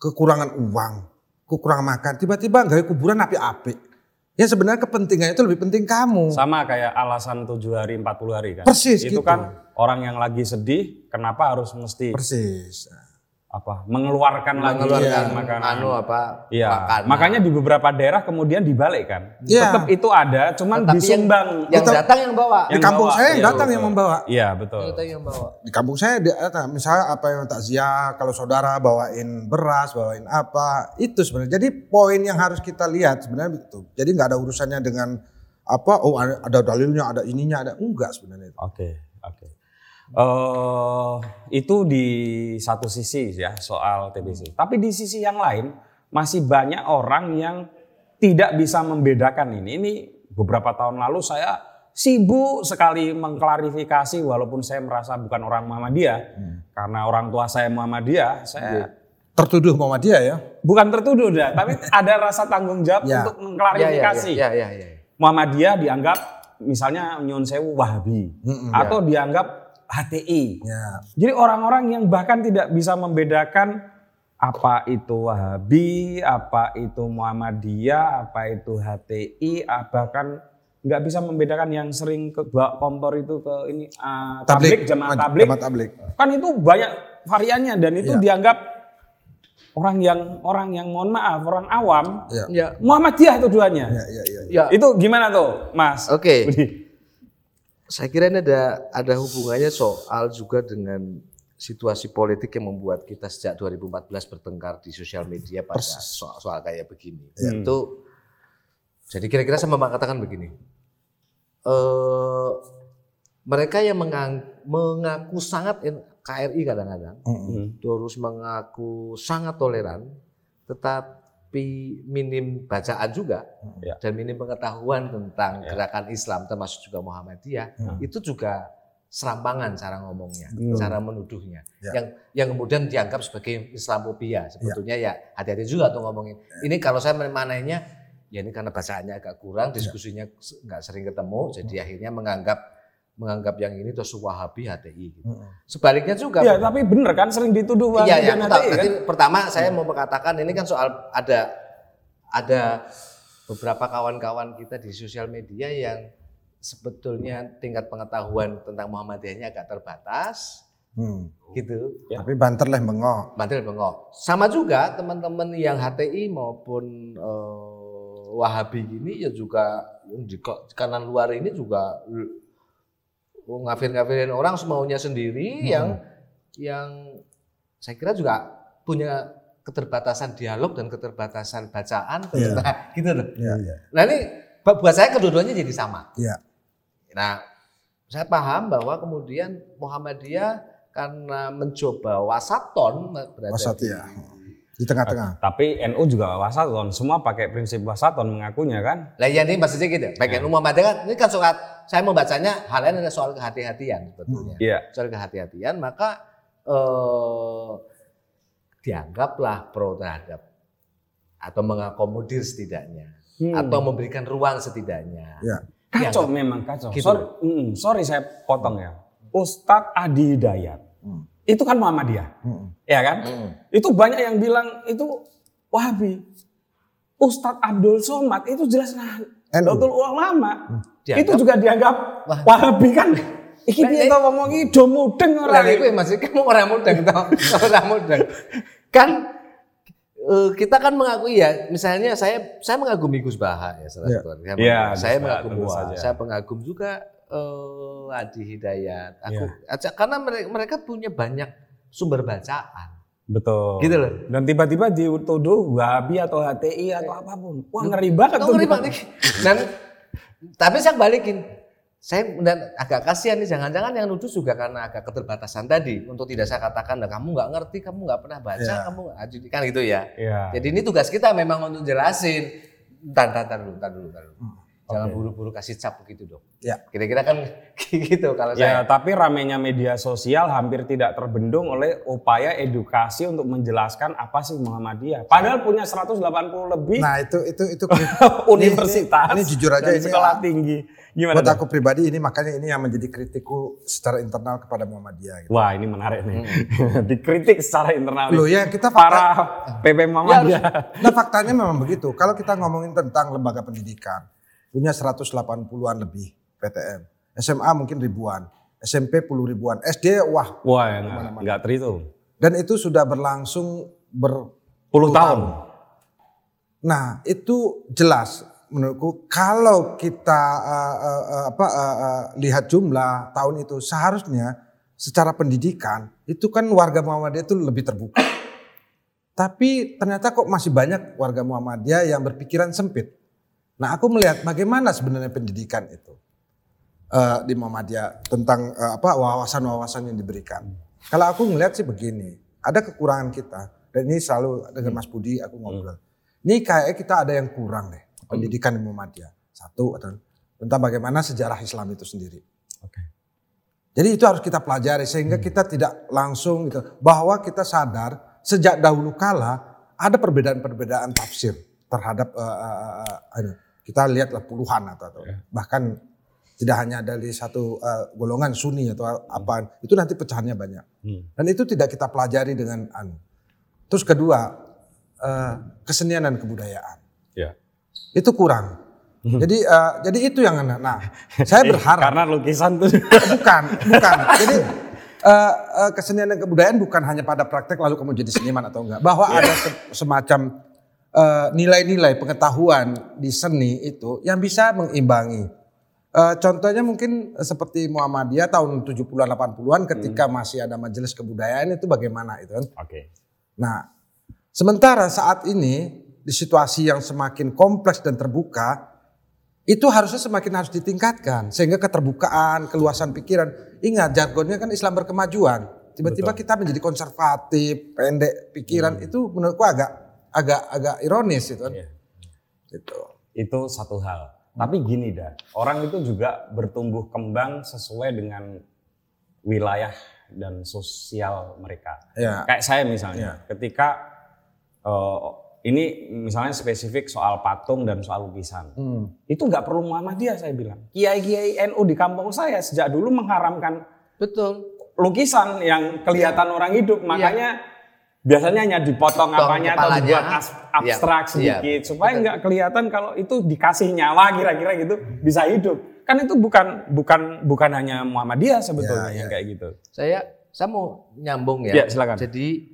kekurangan uang, kekurangan makan, tiba-tiba nggak kuburan api-api. Ya sebenarnya kepentingannya itu lebih penting kamu. Sama kayak alasan 7 hari, 40 hari kan. Persis Itu gitu. kan orang yang lagi sedih, kenapa harus mesti Persis. apa mengeluarkan, lagi Mengeluarkan makanan. anu apa Iya, makanan. makanya di beberapa daerah kemudian dibalik kan. Iya. Tetap itu ada, cuman Tapi yang, disumbang. yang Itu- datang yang bawa. Di Yang kampung bawa, saya yang iya, datang yang membawa. Iya betul. Yang yang bawa. Di kampung saya datang, misalnya apa yang takziah, kalau saudara bawain beras, bawain apa, itu sebenarnya. Jadi poin yang harus kita lihat sebenarnya itu. Jadi nggak ada urusannya dengan apa, oh ada, ada dalilnya, ada ininya, ada enggak sebenarnya. itu. Oke, oke. Eh itu di satu sisi ya soal TBC. Tapi di sisi yang lain masih banyak orang yang tidak bisa membedakan ini. Ini beberapa tahun lalu saya sibuk sekali mengklarifikasi walaupun saya merasa bukan orang Muhammadiyah karena orang tua saya Muhammadiyah, saya Tertuduh Muhammadiyah ya. bukan tertuduh dah, tapi ada rasa tanggung jawab Ya. untuk Ya, ya, mengklarifikasi. ya, ya, ya, ya. Muhammadiyah dianggap misalnya Nyon Sewu Wahabi Mm-mm. atau dianggap HTI. Ya. Jadi orang-orang yang bahkan tidak bisa membedakan apa itu Wahabi, apa itu Muhammadiyah, apa itu HTI, ah, bahkan nggak bisa membedakan yang sering ke bawa kompor itu ke ini ah, tablik, jamaah tablik. Jamaah tablik. Kan itu banyak variannya dan itu Iya. dianggap orang yang orang yang mohon maaf, orang awam Ya. Ya. Muhammadiyah itu duanya. Ya, ya, ya. Ya. Itu gimana tuh, Mas? Oke. Budi? Saya kira ini ada ada hubungannya soal juga dengan situasi politik yang membuat kita sejak 2014 bertengkar di sosial media pada soal, soal kayak begini. Itu jadi kira-kira saya mau katakan begini. Eh mereka yang mengang- mengaku sangat KRI kadang-kadang Mm-mm. terus mengaku sangat toleran, tetapi minim bacaan juga Ya. dan minim pengetahuan tentang Ya. gerakan Islam termasuk juga Muhammadiyah, Hmm. itu juga serampangan cara ngomongnya, Betul. cara menuduhnya, Ya. yang yang kemudian dianggap sebagai Islamophobia. Sebetulnya ya hati-hati juga tuh ngomongin. Ini kalau saya memanainya, ya ini karena bacaannya agak kurang, diskusinya nggak sering ketemu, jadi akhirnya menganggap menganggap yang ini terus Wahabi HTI. Gitu. Mm-mm. Sebaliknya juga Ya, tapi bener kan sering dituduh Wahabi Iya, ya. HTI kan? Pertama saya mau mengatakan ini kan soal ada ada beberapa kawan-kawan kita di sosial media yang sebetulnya tingkat pengetahuan tentang Muhammadiyahnya agak terbatas, Hmm. gitu. Ya. Tapi banter lah bengok. Bantil bengok. Sama juga teman-teman yang HTI maupun eh, Wahabi ini ya juga di kanan luar ini juga l- ngafir-ngafirin orang semaunya sendiri yang yang saya kira juga punya keterbatasan dialog dan keterbatasan bacaan, Iya. nah, gitu loh. Iya, iya. Nah ini bu- buat saya kedua-duanya jadi sama. Iya. Nah, saya paham bahwa kemudian Muhammadiyah karena mencoba wasaton berada Wasatiyah. di Di tengah-tengah. Tapi NU juga wasaton, semua pakai prinsip wasaton mengakunya kan? Lah ya ini maksudnya gitu. Bagian umum Muhammadiyah kan ini kan soal saya membacanya hal lain adalah soal kehati-hatian sebetulnya. Iya. Soal kehati-hatian maka eh, dianggaplah pro terhadap atau mengakomodir setidaknya Hmm. atau memberikan ruang setidaknya. Ya. Kacau Dianggap- memang kacau. Gitu. Sorry, mm, sorry saya potong ya. Ustadz Adi Hidayat, Hmm. itu kan Muhammadiyah, Hmm. ya kan? Hmm. Itu banyak yang bilang itu Wahabi. Ustadz Abdul Somad itu jelas nah. Nahdlatul Ulama. Dianggap- Itu juga dianggap Wah. Wahabi kan. Iki piye to ngomong iki do mudeng ora. Lah iku ya, Mas kamu orang mudeng toh, orang mudeng. Kan eh, kita kan mengakui ya, misalnya saya saya mengagumi Gus Baha ya salah Ya. satu. Saya, Ya, saya Gus Baha, mengagumi saja. saya pengagum juga eh, Adi Hidayat. Aku Ya. acak- karena mereka, mereka punya banyak sumber bacaan. Betul. Gitu loh. Dan tiba-tiba dituduh Wahabi atau HTI atau apa pun. Wah ngeri banget tuh. ngeri banget. Dan tapi saya balikin. Saya dan agak kasihan nih jangan-jangan yang nuduh juga karena agak keterbatasan tadi untuk tidak saya katakan "Nah, kamu nggak ngerti, kamu nggak pernah baca, Ya. kamu nggak kan gitu ya. Iya. Jadi ini tugas kita memang untuk jelasin. Ntar, ntar, ntar dulu, ntar dulu, ntar dulu. Jangan buru-buru kasih cap begitu dong. Ya. Kira-kira kan gitu kalau Ya, saya. tapi ramainya media sosial hampir tidak terbendung oleh upaya edukasi untuk menjelaskan apa sih Muhammadiyah. Padahal punya 180 lebih Nah itu itu itu universitas. Ini, ini jujur aja dan ini sekolah tinggi. Gimana? buat aku pribadi ini makanya ini yang menjadi kritikku secara internal kepada Muhammadiyah. Gitu. Wah, ini menarik nih. Dikritik secara internal. Loh ya kita Para fakta, PP Muhammadiyah. nah faktanya memang begitu. Kalau kita ngomongin tentang lembaga pendidikan punya 180-an lebih PTN, SMA mungkin ribuan, SMP puluh ribuan, SD wah Wah, ya terhitung. dan itu sudah berlangsung ber Puluh tahun. Nah, itu jelas menurutku kalau kita uh, uh, apa uh, uh, lihat jumlah tahun itu seharusnya secara pendidikan itu kan warga Muhammadiyah itu lebih terbuka. Tapi ternyata kok masih banyak warga Muhammadiyah yang berpikiran sempit. Nah, aku melihat bagaimana sebenarnya pendidikan itu uh, di Muhammadiyah tentang uh, apa wawasan-wawasan yang diberikan. Kalau aku melihat sih begini, ada kekurangan kita dan ini selalu dengan Mas Budi aku ngobrol. Ini kayaknya kita ada yang kurang deh pendidikan di Muhammadiyah. Satu atau tentang bagaimana sejarah Islam itu sendiri. Oke. Jadi itu harus kita pelajari sehingga kita tidak langsung gitu bahwa kita sadar sejak dahulu kala ada perbedaan-perbedaan tafsir terhadap eh, eh, anu, kita lihatlah puluhan atau, atau bahkan tidak hanya dari satu eh, golongan Sunni atau apa itu nanti pecahannya banyak Hmm. dan itu tidak kita pelajari dengan anu. Terus kedua eh, kesenian dan kebudayaan Ya. itu kurang. Jadi eh, jadi itu yang nah saya berharap Karena lukisan tuh bukan, bukan. Jadi eh, eh, kesenian dan kebudayaan bukan hanya pada praktek lalu kamu jadi seniman atau enggak. Bahwa ada se- semacam eh, nilai-nilai pengetahuan di seni itu yang bisa mengimbangi. Eh, contohnya mungkin seperti Muhammadiyah tahun 70-an 80-an ketika masih ada majelis kebudayaan itu bagaimana itu kan. Oke. Nah, sementara saat ini di situasi yang semakin kompleks dan terbuka, itu harusnya semakin harus ditingkatkan sehingga keterbukaan, keluasan pikiran. Ingat jargonnya kan Islam berkemajuan. Tiba-tiba kita menjadi konservatif, pendek pikiran itu menurutku agak agak agak ironis itu kan. Iya. Gitu. Itu satu hal. Tapi gini dah, orang itu juga bertumbuh kembang sesuai dengan wilayah dan sosial mereka. Ya. Kayak saya misalnya, ketika eh, ini misalnya spesifik soal patung dan soal lukisan, Hmm. itu nggak perlu Muhammadiyah saya bilang. Kiai-kiai NU di kampung saya sejak dulu mengharamkan Betul. lukisan yang kelihatan orang hidup, makanya biasanya hanya dipotong Potong apanya atau dibuat as- abstrak Iya, sedikit iya. supaya nggak kelihatan kalau itu dikasih nyawa kira-kira gitu bisa hidup. Kan itu bukan bukan bukan hanya Muhammadiyah sebetulnya Ya, yang ya. kayak gitu. Saya saya mau nyambung ya. Ya, silakan. Jadi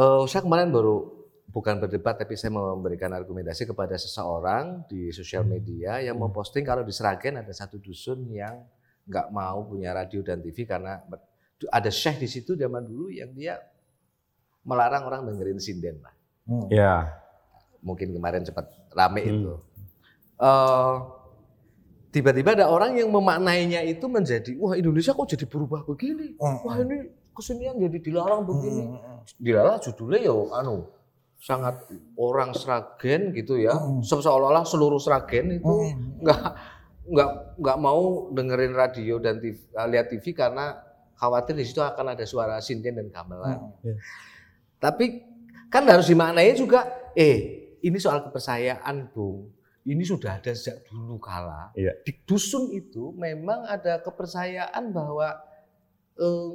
eh, saya kemarin baru bukan berdebat tapi saya memberikan argumentasi kepada seseorang di sosial media yang memposting kalau di Seragen ada satu dusun yang nggak mau punya radio dan TV karena ada syekh di situ zaman dulu yang dia melarang orang dengerin sinden lah. Hmm. Ya. Mungkin kemarin cepat rame Hmm. itu. Eh, tiba-tiba ada orang yang memaknainya itu menjadi wah Indonesia kok jadi berubah begini. Hmm. Wah ini kesenian jadi dilarang begini. Hmm. Dilarang judulnya ya anu sangat orang Sragen gitu ya. Hmm. Se- Seolah-olah seluruh Sragen itu Hmm. nggak nggak nggak mau dengerin radio dan TV, eh, lihat TV karena khawatir di situ akan ada suara sinden dan gamelan. Hmm. Tapi kan harus dimaknai juga, eh ini soal kepercayaan Bung. Ini sudah ada sejak dulu kala. Iya. Di dusun itu memang ada kepercayaan bahwa eh,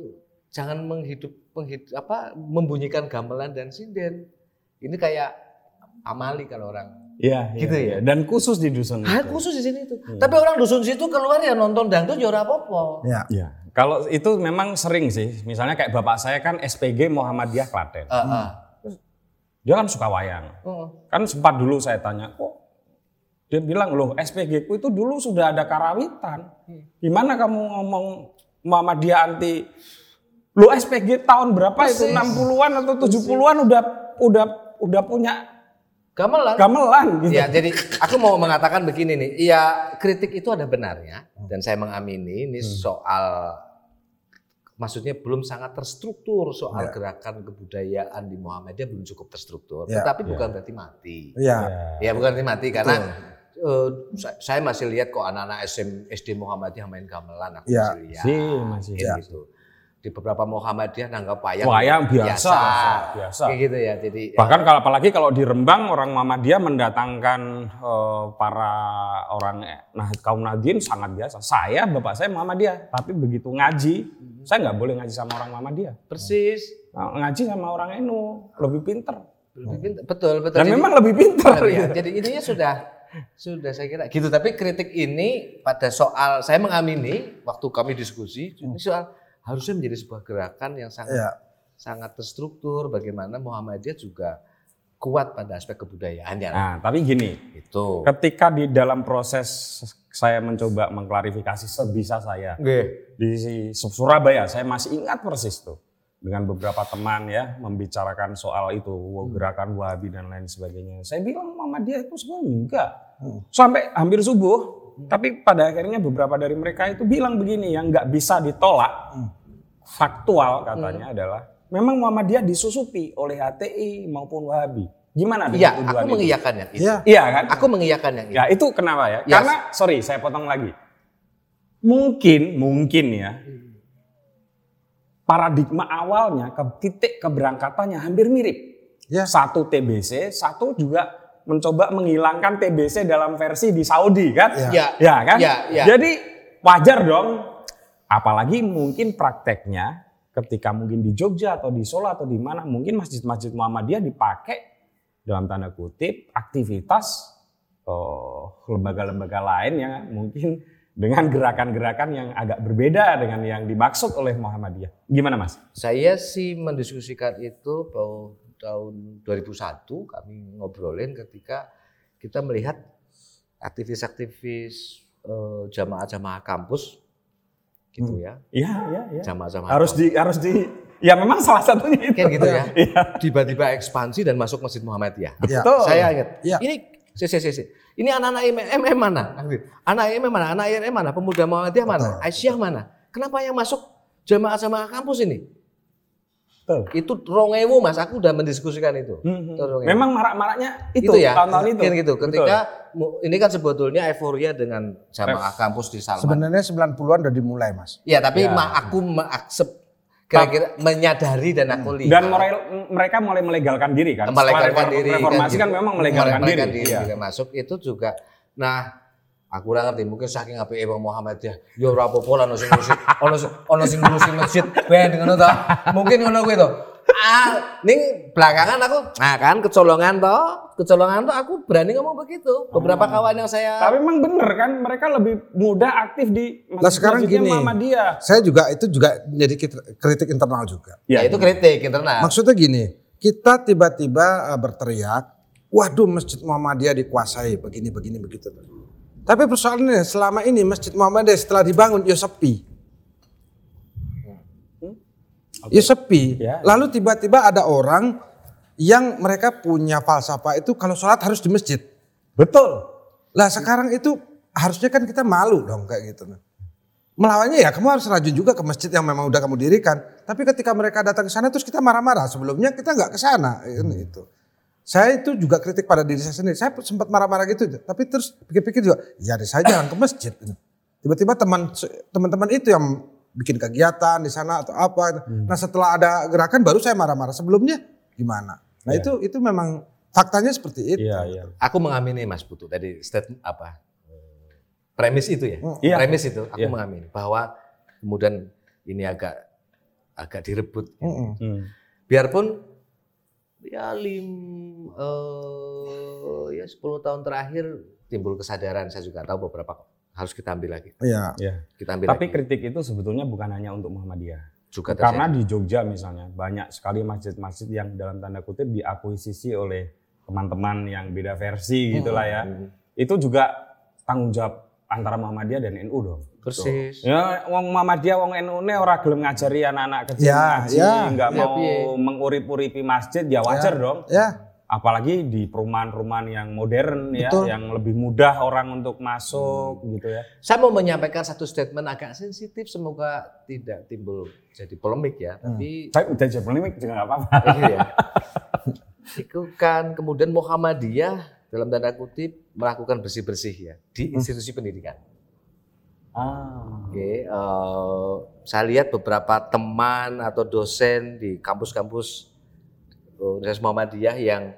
jangan menghidup, menghid- apa, membunyikan gamelan dan sinden. Ini kayak amali kalau orang. Iya, Gitu ya? Dan khusus di dusun Ah, itu. khusus di sini tuh. Iya. Tapi orang dusun situ keluar ya nonton dangdut ya ora apa-apa. Ya. Iya. Kalau itu memang sering sih. Misalnya kayak bapak saya kan SPG Muhammadiyah Klaten. Ah, ah. Dia kan suka wayang. Oh. Kan sempat dulu saya tanya, kok dia bilang, loh SPG ku itu dulu sudah ada karawitan. Gimana kamu ngomong Muhammadiyah anti? Lo SPG tahun berapa itu? Persis. 60-an atau 70-an udah udah udah punya Gamelan. gamelan gitu. Ya, jadi aku mau mengatakan begini nih. Iya, kritik itu ada benarnya dan saya mengamini ini soal maksudnya belum sangat terstruktur soal Ya. gerakan kebudayaan di Muhammadiyah belum cukup terstruktur. Ya. Tetapi Ya. bukan berarti mati. Iya. Ya, bukan berarti mati karena sa- saya masih lihat kok anak-anak SM, SD Muhammadiyah main gamelan aku Ya. masih lihat. Sih, masih. Ya. gitu. Di beberapa Muhammadiyah nanggap wayang Wayang biasa, biasa. Kayak gitu ya. Jadi Bahkan kalau apalagi kalau di Rembang orang Muhammadiyah mendatangkan eh, para orang eh, nah kaum Nahdien sangat biasa. Saya bapak saya Muhammadiyah, tapi begitu ngaji, saya nggak boleh ngaji sama orang Muhammadiyah. persis Nah, ngaji sama orang NU lebih pinter. lebih pintar. Betul, betul. Dan Jadi- memang lebih pinter. Ya. gitu. Jadi intinya sudah sudah saya kira gitu. Tapi kritik ini pada soal saya mengamini waktu kami diskusi ini soal harusnya menjadi sebuah gerakan yang sangat Iya. sangat terstruktur. Bagaimana Muhammadiyah juga kuat pada aspek kebudayaannya. Nah, tapi gini, itu. ketika di dalam proses saya mencoba mengklarifikasi sebisa saya Oke. di Surabaya, saya masih ingat persis tuh dengan beberapa teman ya membicarakan soal itu gerakan Wahabi dan lain sebagainya. Saya bilang Muhammadiyah itu sebenarnya enggak. Sampai hampir subuh, tapi pada akhirnya beberapa dari mereka itu bilang begini yang nggak bisa ditolak faktual katanya adalah memang Muhammadiyah disusupi oleh HTI maupun Wahabi. Gimana dengan Iya, tuduhan aku itu? mengiyakan yang itu. Iya. Iya kan? Aku mengiyakan yang itu. Ya itu kenapa ya? Yes. Karena sorry saya potong lagi. Mungkin mungkin ya paradigma awalnya ke titik keberangkatannya hampir mirip. Ya. Satu TBC, satu juga mencoba menghilangkan TBC dalam versi di Saudi kan? Ya. Ya. Ya kan? Ya, ya. Jadi wajar dong. Apalagi mungkin prakteknya ketika mungkin di Jogja atau di Solo atau di mana mungkin masjid-masjid Muhammadiyah dipakai dalam tanda kutip aktivitas eh, lembaga-lembaga lain yang mungkin dengan gerakan-gerakan yang agak berbeda dengan yang dimaksud oleh Muhammadiyah. Gimana Mas? Saya sih mendiskusikan itu bahwa tahun 2001 kami ngobrolin ketika kita melihat aktivis-aktivis eh, jamaah-jamaah kampus gitu ya. Iya, iya, iya. Jamaah-jamaah Harus di harus di ya memang salah satunya itu. Kan gitu ya. Iya. Tiba-tiba ekspansi dan masuk Masjid Muhammadiyah. Ya. Betul. Saya ingat. Iya. Ini si, si, si, si. Ini anak-anak MM mana? Anak MM mana? Anak IRM mana? Pemuda Muhammadiyah mana? Aisyah mana? Kenapa yang masuk jamaah-jamaah kampus ini? Betul. Itu rongewu mas, aku udah mendiskusikan itu. Hmm, Itu rongewu. Memang marak-maraknya itu, itu, ya, tahun-tahun itu. Kan gitu. Betul. Ketika mu- ini kan sebetulnya euforia dengan jamaah kampus di Salman. Sebenarnya 90-an udah dimulai, Mas. Ya, tapi Ya. ma- aku mengaksep kira-kira menyadari dan aku lihat. Dan mere- mereka mulai melegalkan diri kan. melegalkan Setelah diri. Reformasi kan, gitu. memang melegalkan, Melegalkan diri. diri juga masuk itu juga. Nah, aku ora ngerti mungkin saking apike Imam Muhammadiyah. Ya ora apa-apa lah ono sing ngurusi ono ono sing ngurusi masjid ben ngono to. Mungkin ngono kuwi to. Ah, ning belakangan aku nah kan kecolongan to, kecolongan to aku berani ngomong begitu. Beberapa kawan yang saya Tapi memang bener kan, mereka lebih mudah aktif di Lah sekarang gini. Muhammadiyah. Saya juga itu juga jadi krit- kritik internal juga. ya, itu kritik internal. Maksudnya gini, kita tiba-tiba uh, berteriak, waduh Masjid Muhammadiyah dikuasai begini begini begitu. Tapi persoalannya selama ini Masjid Muhammadiyah setelah dibangun ya sepi. Ya sepi. Ya. Lalu tiba-tiba ada orang yang mereka punya falsafah itu kalau sholat harus di masjid. Betul. Lah sekarang itu harusnya kan kita malu dong kayak gitu. Melawannya ya kamu harus rajin juga ke masjid yang memang udah kamu dirikan. Tapi ketika mereka datang ke sana terus kita marah-marah. Sebelumnya kita nggak ke sana. Ini itu. Saya itu juga kritik pada diri saya sendiri. Saya sempat marah-marah gitu. Tapi terus pikir-pikir juga, ya deh saya jangan ke masjid. Tiba-tiba teman teman-teman itu yang bikin kegiatan di sana atau apa. Nah setelah ada gerakan baru saya marah-marah. Sebelumnya gimana? Nah Iya. itu itu memang faktanya seperti itu. Iya, iya. Aku mengamini Mas Putu tadi statement apa? Premis itu ya. Hmm. Iya. Premis itu aku Iya. mengamini bahwa kemudian ini agak agak direbut. Mm-mm. Hmm. Biarpun ya lim eh ya 10 tahun terakhir timbul kesadaran saya juga tahu beberapa harus kita ambil lagi. Iya. Iya. Kita ambil Tapi lagi. kritik itu sebetulnya bukan hanya untuk Muhammadiyah. juga Karena terjadi. di Jogja misalnya banyak sekali masjid-masjid yang dalam tanda kutip diakuisisi oleh teman-teman yang beda versi gitulah ya. Hmm. Itu juga tanggung jawab antara Muhammadiyah dan NU dong. persis. Ya, wong Muhammadiyah, wong NU ne ora gelem ngajari anak-anak kecil Ya, ngaji, ya. nggak Ya, mau mengurip-uripi masjid, ya wajar dong. Ya. Apalagi di perumahan-perumahan yang modern ya, Betul. yang lebih mudah orang untuk masuk gitu ya. Saya mau menyampaikan satu statement agak sensitif semoga tidak timbul jadi polemik ya. Tapi Saya udah jadi polemik juga nggak apa-apa. iya. Itu kan kemudian Muhammadiyah dalam tanda kutip melakukan bersih-bersih ya di institusi pendidikan. Ah. Oke, eh, saya lihat beberapa teman atau dosen di kampus-kampus Universitas Muhammadiyah yang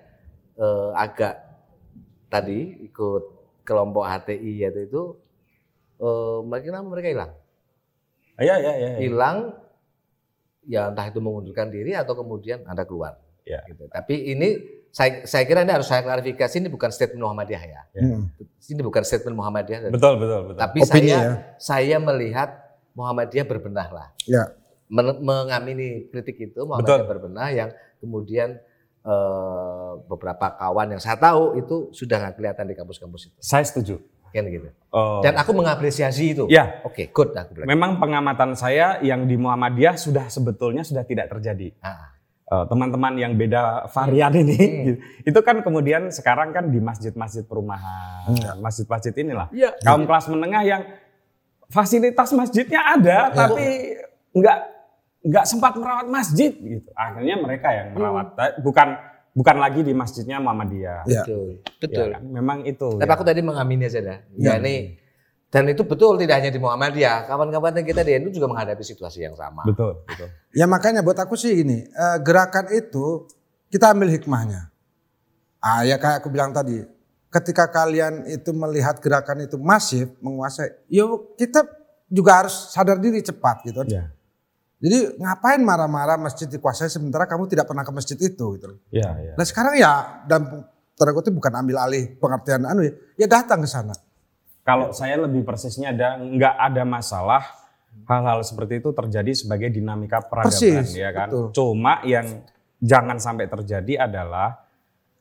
eh, agak tadi ikut kelompok HTI yaitu itu eh, mereka mereka hilang, Iya, iya, iya. iya. hilang ya entah itu mengundurkan diri atau kemudian anda keluar. Ya. Gitu. Tapi ini saya, saya kira ini harus saya klarifikasi ini bukan statement Muhammadiyah ya. Ya. Mm. Ini bukan statement Muhammadiyah. Betul, betul, betul. Tapi Opini saya ya. saya melihat Muhammadiyah berbenah lah. Ya. Men- mengamini kritik itu Muhammadiyah berbenah yang kemudian eh, beberapa kawan yang saya tahu itu sudah nggak kelihatan di kampus-kampus itu Saya setuju. kan gitu Oh. dan aku mengapresiasi itu Ya, oke good aku bilang memang pengamatan saya yang di Muhammadiyah sudah sebetulnya sudah tidak terjadi. Ah, Eh, teman-teman yang beda varian ini, Hmm. gitu. itu kan kemudian sekarang kan di masjid-masjid perumahan, Iya. masjid-masjid inilah Iya. kaum kelas menengah yang fasilitas masjidnya ada, Iya. tapi nggak nggak sempat merawat masjid gitu. Akhirnya mereka yang merawat, bukan bukan lagi di masjidnya Muhammadiyah. Ya. betul Ya betul kan? Memang itu. tapi ya. aku tadi mengamini aja dah Ya. ya ini dan itu betul tidak hanya di Muhammadiyah kawan-kawan kita di NU juga menghadapi situasi yang sama betul, betul. Ya makanya buat aku sih gini, eh, gerakan itu kita ambil hikmahnya. Ah ya kayak aku bilang tadi, ketika kalian itu melihat gerakan itu masif menguasai, yuk kita juga harus sadar diri cepat gitu. Ya, Jadi ngapain marah-marah masjid dikuasai sementara kamu tidak pernah ke masjid itu gitu. ya, ya. Nah sekarang ya dan tanda kutip bukan ambil alih pengertian anu ya, ya datang ke sana. Kalau saya lebih persisnya ada nggak ada masalah hal-hal seperti itu terjadi sebagai dinamika peradaban Persis, ya kan. betul. Cuma yang jangan sampai terjadi adalah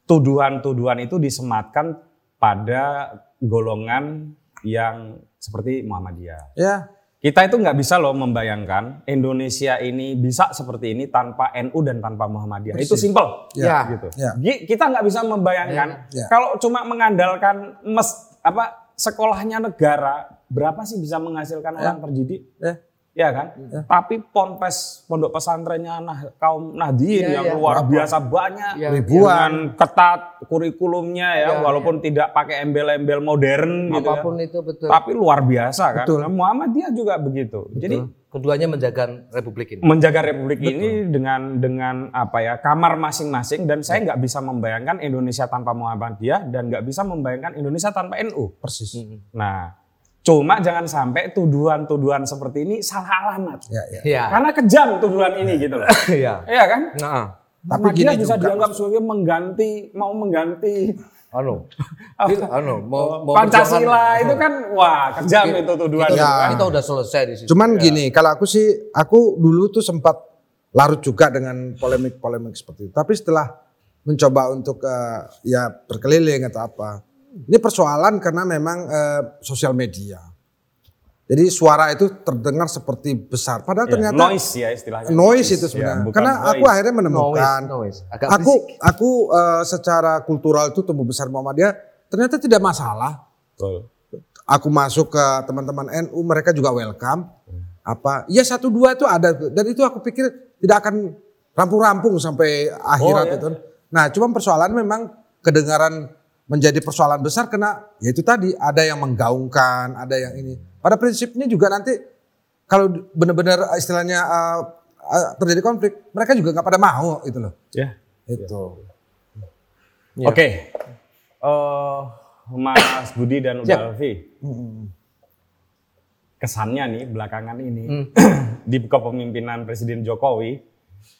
tuduhan-tuduhan itu disematkan pada golongan yang seperti Muhammadiyah. Ya, Kita itu nggak bisa loh membayangkan Indonesia ini bisa seperti ini tanpa NU dan tanpa Muhammadiyah. Itu Persis. simple. Ya. gitu. Ya. Gi- Kita nggak bisa membayangkan Ya. kalau cuma mengandalkan mes apa sekolahnya negara berapa sih bisa menghasilkan Ya. orang terdidik? Ya. Ya kan? Tapi ponpes pondok pesantrennya nah, kaum Nahdien Ya, yang ya. luar biasa banyak Ya. Ribuan. ketat kurikulumnya ya, Ya, walaupun tidak pakai embel-embel modern gitu ya. itu betul Tapi luar biasa kan. Betul. Nah, Muhammadiyah juga begitu. Jadi keduanya menjaga republik ini menjaga republik ini dengan dengan apa ya kamar masing-masing dan saya nggak bisa membayangkan Indonesia tanpa Muhammadiyah dan nggak bisa membayangkan Indonesia tanpa NU. persis. Nah, cuma jangan sampai tuduhan-tuduhan seperti ini salah alamat. Ya, ya. ya Karena kejam tuduhan ini gitu loh. iya Iya kan? nah Tapi gini bisa juga, dianggap sebagai mengganti mau mengganti anu anu mau, mau Pancasila perjuangan- itu kan wah kejam itu tuduhan. kita, itu Ya. kan. kita udah selesai di situ Cuman gini, kalau aku sih, aku dulu tuh sempat larut juga dengan polemik-polemik seperti itu. Tapi setelah mencoba untuk eh, ya berkeliling atau apa, ini persoalan karena memang eh, sosial media. Jadi suara itu terdengar seperti besar. Padahal Ya, ternyata noise ya istilahnya. noise itu Ya, sebenarnya. bukan Karena aku voice. akhirnya menemukan Noise, noise. Agak aku berisik. aku eh, secara kultural itu tumbuh besar Muhammadiyah ternyata tidak masalah. Betul. Aku masuk ke teman-teman NU mereka juga welcome. Apa? Ya satu dua itu ada dan itu aku pikir tidak akan rampung-rampung sampai akhirat Oh, ya. itu. Nah, cuma persoalan memang kedengaran menjadi persoalan besar karena ya itu tadi ada yang menggaungkan, ada yang ini. Pada prinsipnya juga nanti kalau benar-benar istilahnya eh, eh, terjadi konflik, mereka juga nggak pada mau itu loh. Ya. Itu. Ya. Oke. Eh, Mas Budi dan Siap. Uda Alfi. Hmm. Kesannya nih belakangan ini Hmm. di kepemimpinan Presiden Jokowi,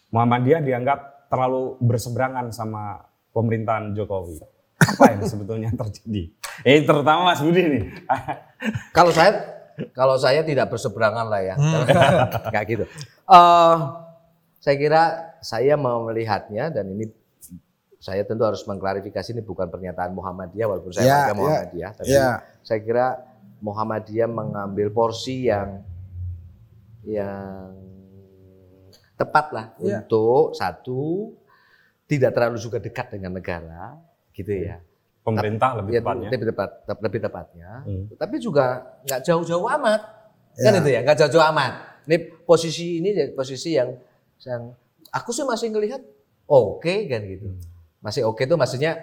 Muhammadiyah dianggap terlalu berseberangan sama pemerintahan Jokowi. Apa yang sebetulnya terjadi? Eh terutama Mas Budi nih. Kalau saya kalau saya tidak berseberangan lah ya. Enggak gitu. Eh, saya kira saya mau melihatnya dan ini saya tentu harus mengklarifikasi ini bukan pernyataan Muhammadiyah walaupun saya Ya, warga ya, Muhammadiyah tapi ya. saya kira Muhammadiyah mengambil porsi yang yang tepat lah Ya. untuk satu tidak terlalu juga dekat dengan negara gitu ya. Pemerintah lebih Ya, tepatnya. lebih tepat tep- lebih tepatnya Hmm. tapi juga nggak jauh-jauh amat Ya. kan itu ya nggak jauh-jauh amat ini posisi ini posisi yang yang aku sih masih ngelihat oke kan gitu masih oke tuh maksudnya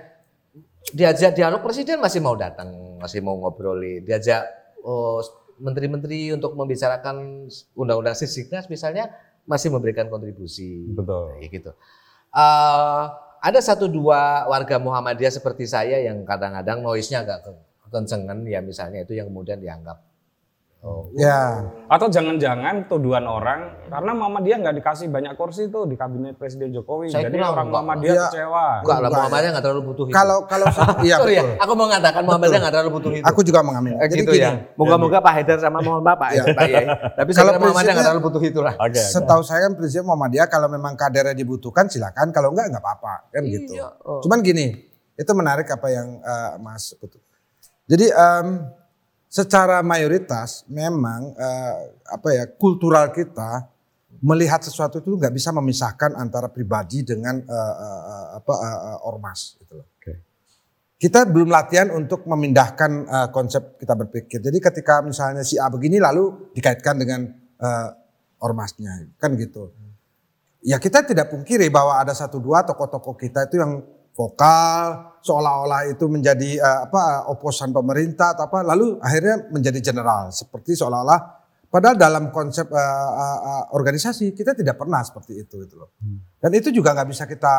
diajak dialog presiden masih mau datang masih mau ngobrolin diajak oh, menteri-menteri untuk membicarakan undang-undang sisiknas misalnya masih memberikan kontribusi Betul. kayak gitu. Eh, ada satu dua warga Muhammadiyah seperti saya yang kadang-kadang noise-nya agak ke- kekencengan ya misalnya itu yang kemudian dianggap oh, Ya. Atau jangan-jangan tuduhan orang karena Muhammadiyah nggak dikasih banyak kursi tuh di kabinet Presiden Jokowi. Saya Jadi orang enggak. Muhammadiyah Iya. kecewa. enggak lah Muhammadiyah nggak terlalu butuh itu. Kalau kalau iya Sorry ya, betul. aku mau mengatakan Muhammadiyah nggak terlalu butuh itu. Aku juga mengamin. Eh, Jadi gitu gini, ya. Moga-moga Pak Haidar sama mohon Bapak Ya. Pak Yai. Tapi Kalau Muhammadiyah nggak terlalu butuh itulah. Oke. oke. Setahu saya kan prinsip Muhammadiyah kalau memang kadernya dibutuhkan silakan, kalau enggak enggak apa-apa kan gitu. Iya, oh. Cuman gini, itu menarik apa yang eh, Mas betul. Jadi em, secara mayoritas memang eh, apa ya kultural kita melihat sesuatu itu nggak bisa memisahkan antara pribadi dengan eh, eh, eh, apa eh, eh, ormas gitu loh. Oke. Kita belum latihan untuk memindahkan eh, konsep kita berpikir. Jadi ketika misalnya si A begini lalu dikaitkan dengan eh, ormasnya kan gitu. Ya kita tidak pungkiri bahwa ada satu dua tokoh-tokoh kita itu yang vokal seolah-olah itu menjadi eh, apa oposan pemerintah atau apa lalu akhirnya menjadi general seperti seolah-olah padahal dalam konsep eh, eh, eh, organisasi kita tidak pernah seperti itu gitu loh. Dan itu juga nggak bisa kita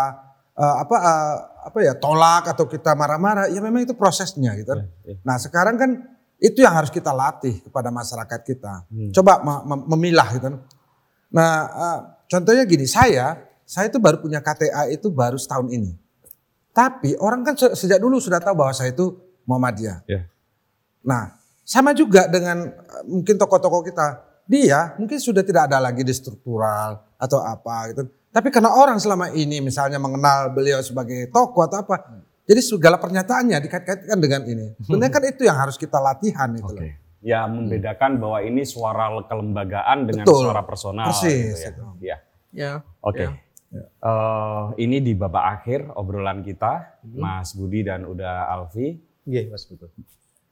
eh, apa eh, apa ya tolak atau kita marah-marah ya memang itu prosesnya gitu. Ya, ya. Nah sekarang kan itu yang harus kita latih kepada masyarakat kita. Coba me- me- memilah gitu. Nah eh, contohnya gini saya saya itu baru punya KTA itu baru setahun ini. Tapi orang kan se- sejak dulu sudah tahu bahwa saya itu Muhammadiyah. Ya. Nah sama juga dengan eh, mungkin tokoh-tokoh kita. Dia mungkin sudah tidak ada lagi di struktural atau apa gitu. Tapi karena orang selama ini misalnya mengenal beliau sebagai tokoh atau apa. Jadi segala pernyataannya dikait-kaitkan dengan ini. Sebenarnya kan itu yang harus kita latihan itu loh. Oke. Ya membedakan bahwa ini suara kelembagaan dengan Betul. suara personal. Persis, gitu itu. ya. Iya. Ya. Oke. Ya. Eh, ini di babak akhir obrolan kita, Hmm. Mas Budi dan Uda Alfi. Iya, Mas betul.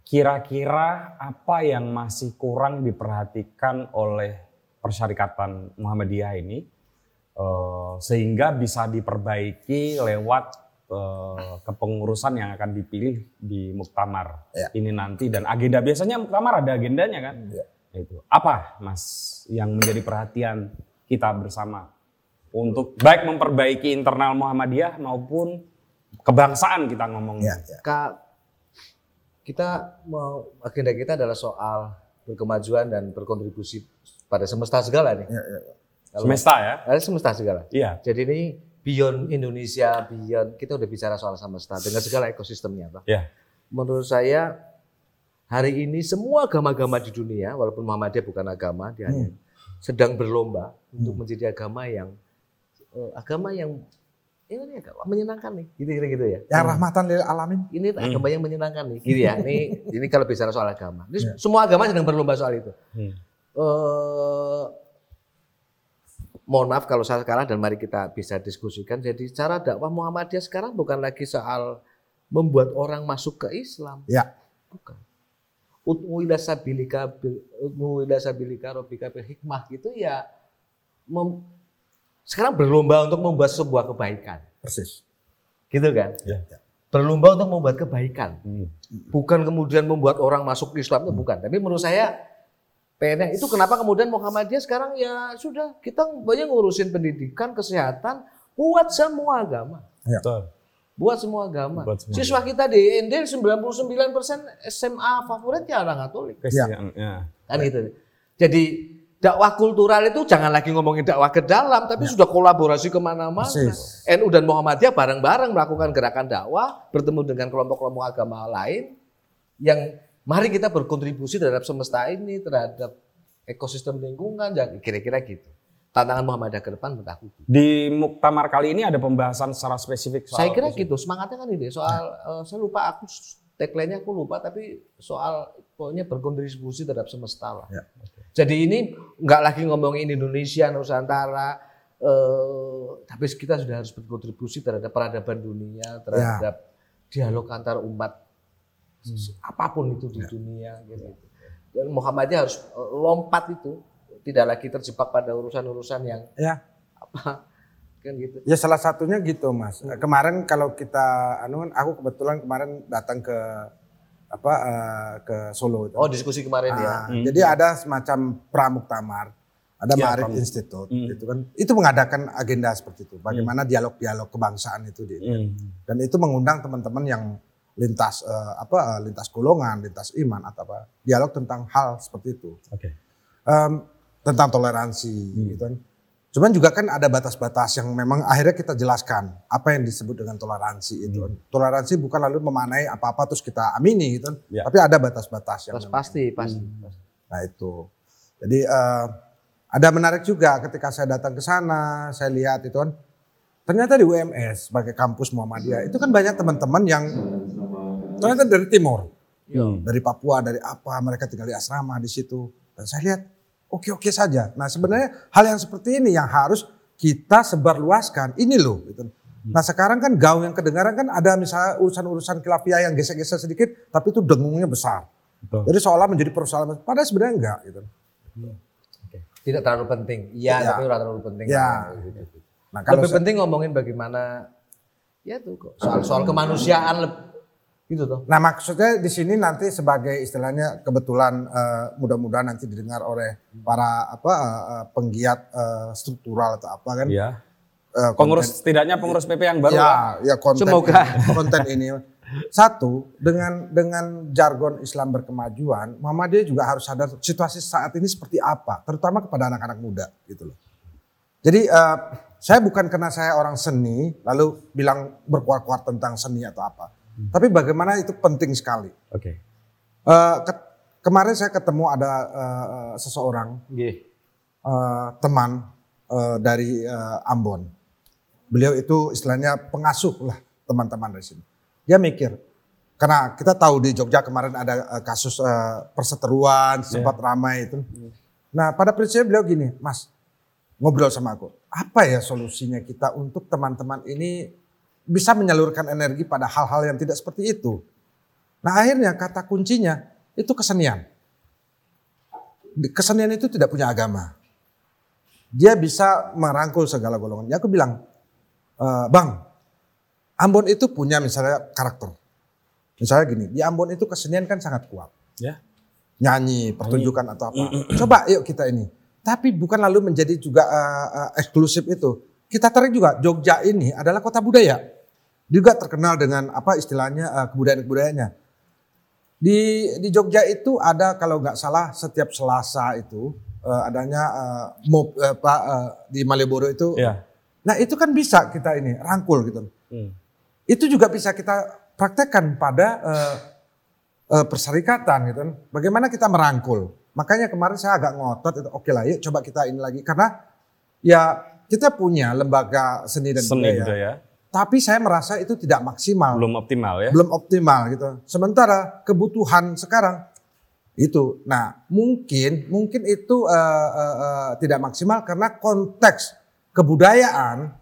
Kira-kira apa yang masih kurang diperhatikan oleh Persyarikatan Muhammadiyah ini eh, sehingga bisa diperbaiki lewat eh, kepengurusan yang akan dipilih di Muktamar Ya. ini nanti dan agenda biasanya Muktamar ada agendanya kan? Ya. Itu apa, Mas, yang menjadi perhatian kita bersama untuk baik memperbaiki internal Muhammadiyah maupun kebangsaan kita ngomongnya. Ya, ya. Ka- kita mau agenda kita adalah soal berkemajuan dan berkontribusi pada semesta segala nih. Ya, ya. Kalau- Semesta ya? Ada semesta segala. Iya. Jadi ini beyond Indonesia, beyond kita udah bicara soal semesta dengan segala ekosistemnya, Pak. Iya. Menurut saya hari ini semua agama-agama di dunia, walaupun Muhammadiyah bukan agama, dia hanya sedang berlomba untuk menjadi agama yang eh, agama yang ini agama menyenangkan nih, gitu gitu, gitu ya. Yang rahmatan lil alamin. Ini agama yang menyenangkan nih, gitu ya. Ini ini kalau bicara soal agama. Ini Ya. semua agama sedang berlomba soal itu. Hmm. eh mohon maaf kalau saya kalah dan mari kita bisa diskusikan. Jadi cara dakwah Muhammadiyah sekarang bukan lagi soal membuat orang masuk ke Islam. Ya. Bukan. Utmu ila sabilika bil utmu ila sabilika rabbika bil hikmah gitu ya mem- sekarang berlomba untuk membuat sebuah kebaikan. Persis. Gitu kan? Ya. Berlomba untuk membuat kebaikan. Hmm. Bukan kemudian membuat orang masuk Islam itu bukan. Tapi menurut saya pengennya itu kenapa kemudian Muhammadiyah sekarang ya sudah kita banyak ngurusin pendidikan, kesehatan, buat semua agama. Betul. Buat semua agama. Buat semua Siswa kita di IND 99% SMA favorit ya orang Katolik. Kristen, ya. Kan gitu. Jadi dakwah kultural itu jangan lagi ngomongin dakwah ke dalam, tapi sudah kolaborasi ke mana-mana. Persis. NU dan Muhammadiyah bareng-bareng melakukan gerakan dakwah, bertemu dengan kelompok-kelompok agama lain yang mari kita berkontribusi terhadap semesta ini, terhadap ekosistem lingkungan, ya kira-kira gitu. Tantangan Muhammadiyah ke depan menurut aku. gitu. Di muktamar kali ini ada pembahasan secara spesifik soal Saya kira gitu, semangatnya kan ini soal eh, saya lupa aku tagline-nya aku lupa tapi soal pokoknya berkontribusi terhadap semesta lah. Ya. Jadi ini nggak lagi ngomongin Indonesia, Nusantara, eh, tapi kita sudah harus berkontribusi terhadap peradaban dunia, terhadap dialog antar umat apa pun itu di dunia gitu. Dan Muhammadiyah harus eh, lompat itu, tidak lagi terjebak pada urusan-urusan yang Ya. apa kan gitu. Ya salah satunya gitu mas. Kemarin kalau kita, anu aku kebetulan kemarin datang ke apa eh, ke Solo. itu. Oh diskusi kemarin ya. Ah, Jadi ada semacam pramuktamar, ada Ya, pramuk- Institute, Hmm. gitu kan. Itu mengadakan agenda seperti itu. Bagaimana dialog-dialog kebangsaan itu di Hmm. dan itu mengundang teman-teman yang lintas eh, apa eh, lintas golongan, lintas iman atau apa dialog tentang hal seperti itu Oke. Em, tentang toleransi gitu kan. Cuman juga kan ada batas-batas yang memang akhirnya kita jelaskan apa yang disebut dengan toleransi itu. kan. Toleransi bukan lalu memanai apa-apa terus kita amini gitu kan. Ya. Tapi ada batas-batas yang memang- pasti, pasti. Nah itu. Jadi eh, ada menarik juga ketika saya datang ke sana, saya lihat itu kan. Ternyata di UMS sebagai kampus Muhammadiyah itu kan banyak teman-teman yang ternyata dari timur, Hmm. dari Papua, dari apa mereka tinggal di asrama di situ. Dan saya lihat oke-oke saja. Nah sebenarnya hal yang seperti ini yang harus kita sebarluaskan. Ini loh. Gitu. Nah sekarang kan gaung yang kedengaran kan ada misalnya urusan-urusan kilafiah yang gesek-gesek sedikit, tapi itu dengungnya besar. Betul. Jadi seolah menjadi persoalan, padahal sebenarnya enggak gitu. Tidak terlalu penting. Iya, Ya. tapi ora terlalu penting. Ya. Gitu. Nah kalau Lebih penting ngomongin bagaimana ya tuh kok soal soal kemanusiaan gitu tuh. Nah maksudnya di sini nanti sebagai istilahnya kebetulan eh, mudah-mudahan nanti didengar oleh para apa eh, penggiat eh, struktural atau apa kan. Iya. eh, Pengurus setidaknya pengurus PP yang baru. lah. ya, ya konten Semoga. ini, konten ini. Satu dengan dengan jargon Islam berkemajuan, Muhammadiyah juga harus sadar situasi saat ini seperti apa, terutama kepada anak-anak muda gitu loh. Jadi eh, saya bukan karena saya orang seni lalu bilang berkuat-kuat tentang seni atau apa, tapi bagaimana itu penting sekali. Oke. Eh, ke- kemarin saya ketemu ada eh, seseorang Nggih. eh, teman eh, dari eh, Ambon. Beliau itu istilahnya pengasuh lah teman-teman dari sini. Dia mikir, karena kita tahu di Jogja kemarin ada eh, kasus eh, perseteruan sempat ramai itu. Nah pada prinsipnya beliau gini, Mas ngobrol sama aku, apa ya solusinya kita untuk teman-teman ini bisa menyalurkan energi pada hal-hal yang tidak seperti itu. Nah akhirnya kata kuncinya itu kesenian. Kesenian itu tidak punya agama. Dia bisa merangkul segala golongan. Ya aku bilang, "E, Bang, Ambon itu punya misalnya karakter. Misalnya gini, di Ambon itu kesenian kan sangat kuat. Ya. Nyanyi, pertunjukan atau apa. Coba yuk kita ini. Tapi bukan lalu menjadi juga eh, eh, eksklusif itu. Kita tarik juga Jogja ini adalah kota budaya. Juga terkenal dengan apa istilahnya eh, kebudayaan-kebudayaannya. Di di Jogja itu ada kalau nggak salah setiap Selasa itu eh, adanya eh, mob eh, apa eh, di Malioboro itu. Iya. Nah itu kan bisa kita ini rangkul gitu. Hmm. Itu juga bisa kita praktekkan pada eh, eh, perserikatan gitu. Bagaimana kita merangkul. Makanya kemarin saya agak ngotot itu oke lah yuk coba kita ini lagi karena ya kita punya lembaga seni dan Seni budaya. budaya. Tapi saya merasa itu tidak maksimal, Belum optimal ya. belum optimal gitu. Sementara kebutuhan sekarang itu, nah mungkin mungkin itu eh, eh, eh, tidak maksimal karena konteks kebudayaan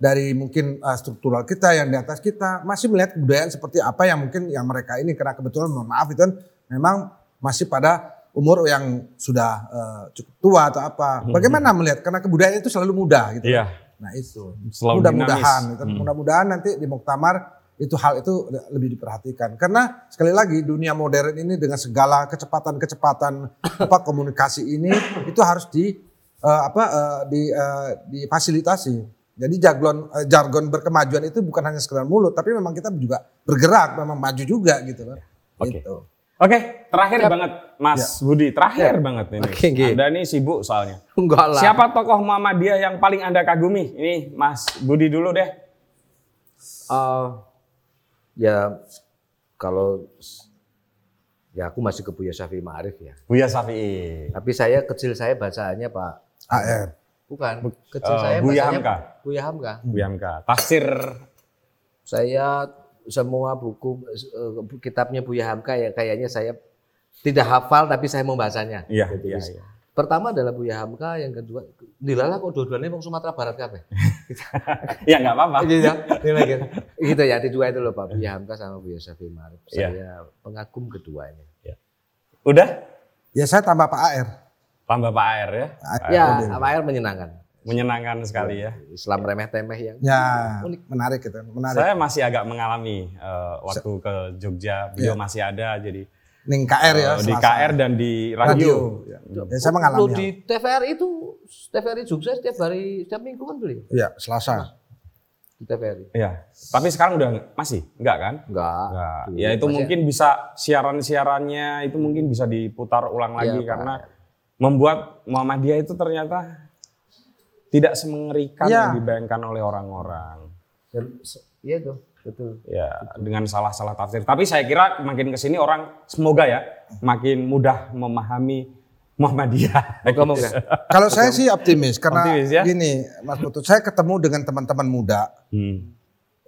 dari mungkin eh, struktural kita yang di atas kita masih melihat kebudayaan seperti apa yang mungkin yang mereka ini karena kebetulan mohon maaf itu kan memang masih pada umur yang sudah eh, cukup tua atau apa. Bagaimana melihat karena kebudayaan itu selalu mudah gitu. Iya. Nah itu mudah-mudahan, gitu. Hmm. mudah-mudahan nanti di Muktamar itu hal itu lebih diperhatikan karena sekali lagi dunia modern ini dengan segala kecepatan-kecepatan apa komunikasi ini itu harus di eh, apa eh, di eh, difasilitasi. Jadi jargon eh, jargon berkemajuan itu bukan hanya sekedar mulut tapi memang kita juga bergerak memang maju juga gitu kan. Oke. Gitu. Oke, terakhir banget Mas Budi, terakhir banget ini. Oke, Gi. Anda ini sibuk soalnya. Enggak lah. Siapa tokoh Muhammadiyah yang paling Anda kagumi? Ini Mas Budi dulu deh. Eh, ya kalau ya aku masih ke Buya Syafi'i Ma'arif ya. Buya Safi'i. Tapi saya kecil saya bacaannya Pak AR. bukan kecil eh, saya Buya bacanya Hamka. Buya Hamka. Buya Hamka. Tafsir Saya semua buku eh, kitabnya Buya Hamka ya kayaknya saya tidak hafal tapi saya membacanya. Iya, Gitu. iya, iya. Pertama adalah Buya Hamka, yang kedua Dilala kok dua-duanya wong Sumatera Barat kabeh. ya nggak apa-apa. Gitu ya. Gitu. Gitu ya, di dua itu loh Pak Buya Hamka sama Buya Syafi'i Ma'arif. Iya. Saya pengagum keduanya. Udah? Ya saya tambah Pak AR. Tambah Pak Air ya. Ya, Pak Air menyenangkan. Menyenangkan sekali ya. Islam remeh temeh yang Ya menarik gitu, menarik. Saya masih agak mengalami eh, waktu ke Jogja, beliau masih ada jadi Ning KR ya. eh, di Selasa. KR dan di radio. Ya, saya mengalami. Lo hal. di TVRI itu TVRI Jogja setiap hari setiap minggu kan beli Iya, Selasa. di TVRI. Iya. Tapi sekarang udah masih enggak kan? Enggak. Enggak. Ya itu masih- mungkin bisa siaran-siarannya itu mungkin bisa diputar ulang lagi Iya, Pak. karena membuat Muhammadiyah itu ternyata tidak semengerikan Iya. yang dibayangkan oleh orang-orang. Iya tuh, betul. Ya, dengan salah-salah tafsir. Tapi saya kira makin ke sini orang semoga ya makin mudah memahami Muhammadiyah. Moga-moga. Kalau saya sih optimis karena Optimis ya? gini, Mas Putut, saya ketemu dengan teman-teman muda Hmm.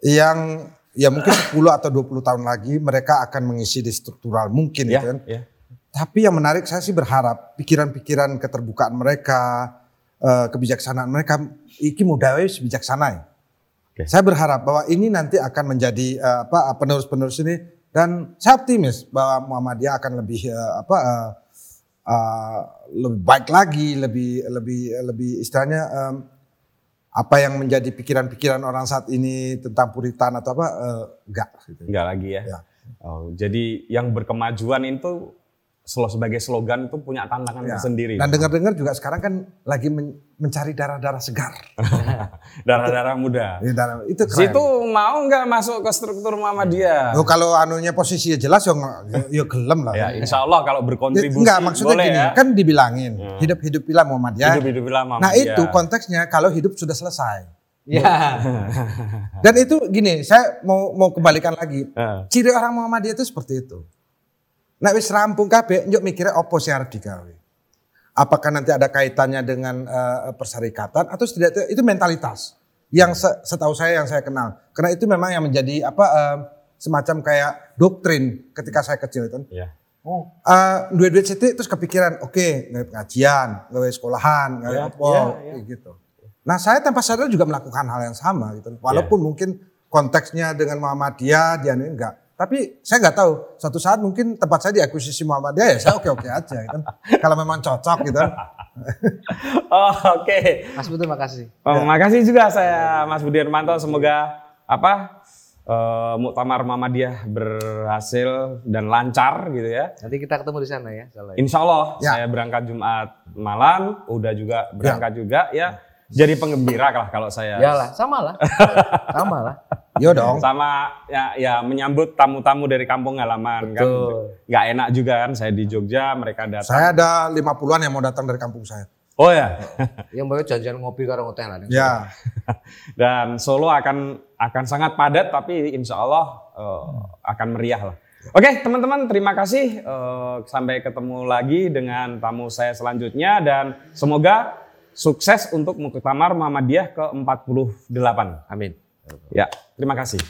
yang ya mungkin 10 atau 20 tahun lagi mereka akan mengisi di struktural mungkin Ya, gitu kan. ya. Tapi yang menarik saya sih berharap pikiran-pikiran keterbukaan mereka, eh, kebijaksanaan mereka iki muda wis bijaksana ya. Oke. Saya berharap bahwa ini nanti akan menjadi eh, apa penerus-penerus ini dan saya optimis bahwa Muhammadiyah akan lebih eh, apa eh, eh, lebih baik lagi, lebih lebih lebih istilahnya em, apa yang menjadi pikiran-pikiran orang saat ini tentang puritan atau apa eh, enggak gitu. Enggak lagi ya. Ya. Oh, jadi yang berkemajuan itu sebagai slogan itu punya tantangan Ya. tersendiri. Dan dengar-dengar juga sekarang kan lagi men- mencari darah-darah segar. Darah-darah muda. Ya, darah- itu keren. Situ mau nggak masuk ke struktur Muhammadiyah? Oh, kalau anunya posisinya jelas ya, ya gelem lah. Ya, insya Allah kalau berkontribusi Enggak, maksudnya boleh gini, ya. kan dibilangin hidup-hidupilah Muhammadiyah. Hidup-hidup lama Nah itu konteksnya kalau hidup sudah selesai. Ya. Dan itu gini, saya mau mau kembalikan lagi. Eh. Ciri orang Muhammadiyah itu seperti itu. Nah wis rampung kabeh, njok mikirnya opo sih harus digawe. Apakah nanti ada kaitannya dengan eh, perserikatan atau setidaknya itu mentalitas yang se- setahu saya yang saya kenal. Karena itu memang yang menjadi apa eh, semacam kayak doktrin ketika saya kecil itu. Ya. Oh, uh, duit-duit situ terus kepikiran, oke, gawe pengajian, gawe sekolahan, gawe Ya, apa, ya, kayak gitu. Nah, saya tanpa sadar juga melakukan hal yang sama gitu. Walaupun mungkin konteksnya dengan Muhammadiyah dia ini enggak. Tapi saya nggak tahu, suatu saat mungkin tempat saya diakuisisi Muhammadiyah ya saya oke-oke aja gitu. Kalau memang cocok gitu. Oh, Oke. Mas Putu makasih. Oh, Makasih juga saya Mas Budi Hermanto. Semoga apa eh, Muktamar Muhammadiyah berhasil dan lancar gitu ya. Nanti kita ketemu di sana ya. Salah ya. Insya Allah Ya. saya berangkat Jumat malam, udah juga berangkat juga ya. Jadi penggembira lah kalau saya. Yalah, sama lah. sama lah. Yo dong. Sama ya, ya menyambut tamu-tamu dari kampung halaman kan. Betul. Nggak enak juga kan saya di Jogja, mereka datang. Saya ada 50-an yang mau datang dari kampung saya. Oh ya. Yang mau janjian ngopi karo hotel lah. Ya, Dan Solo akan akan sangat padat tapi insya Allah eh, akan meriah lah. Oke teman-teman terima kasih Eh, sampai ketemu lagi dengan tamu saya selanjutnya dan semoga sukses untuk Muktamar Muhammadiyah ke-48. Amin. Ya, terima kasih.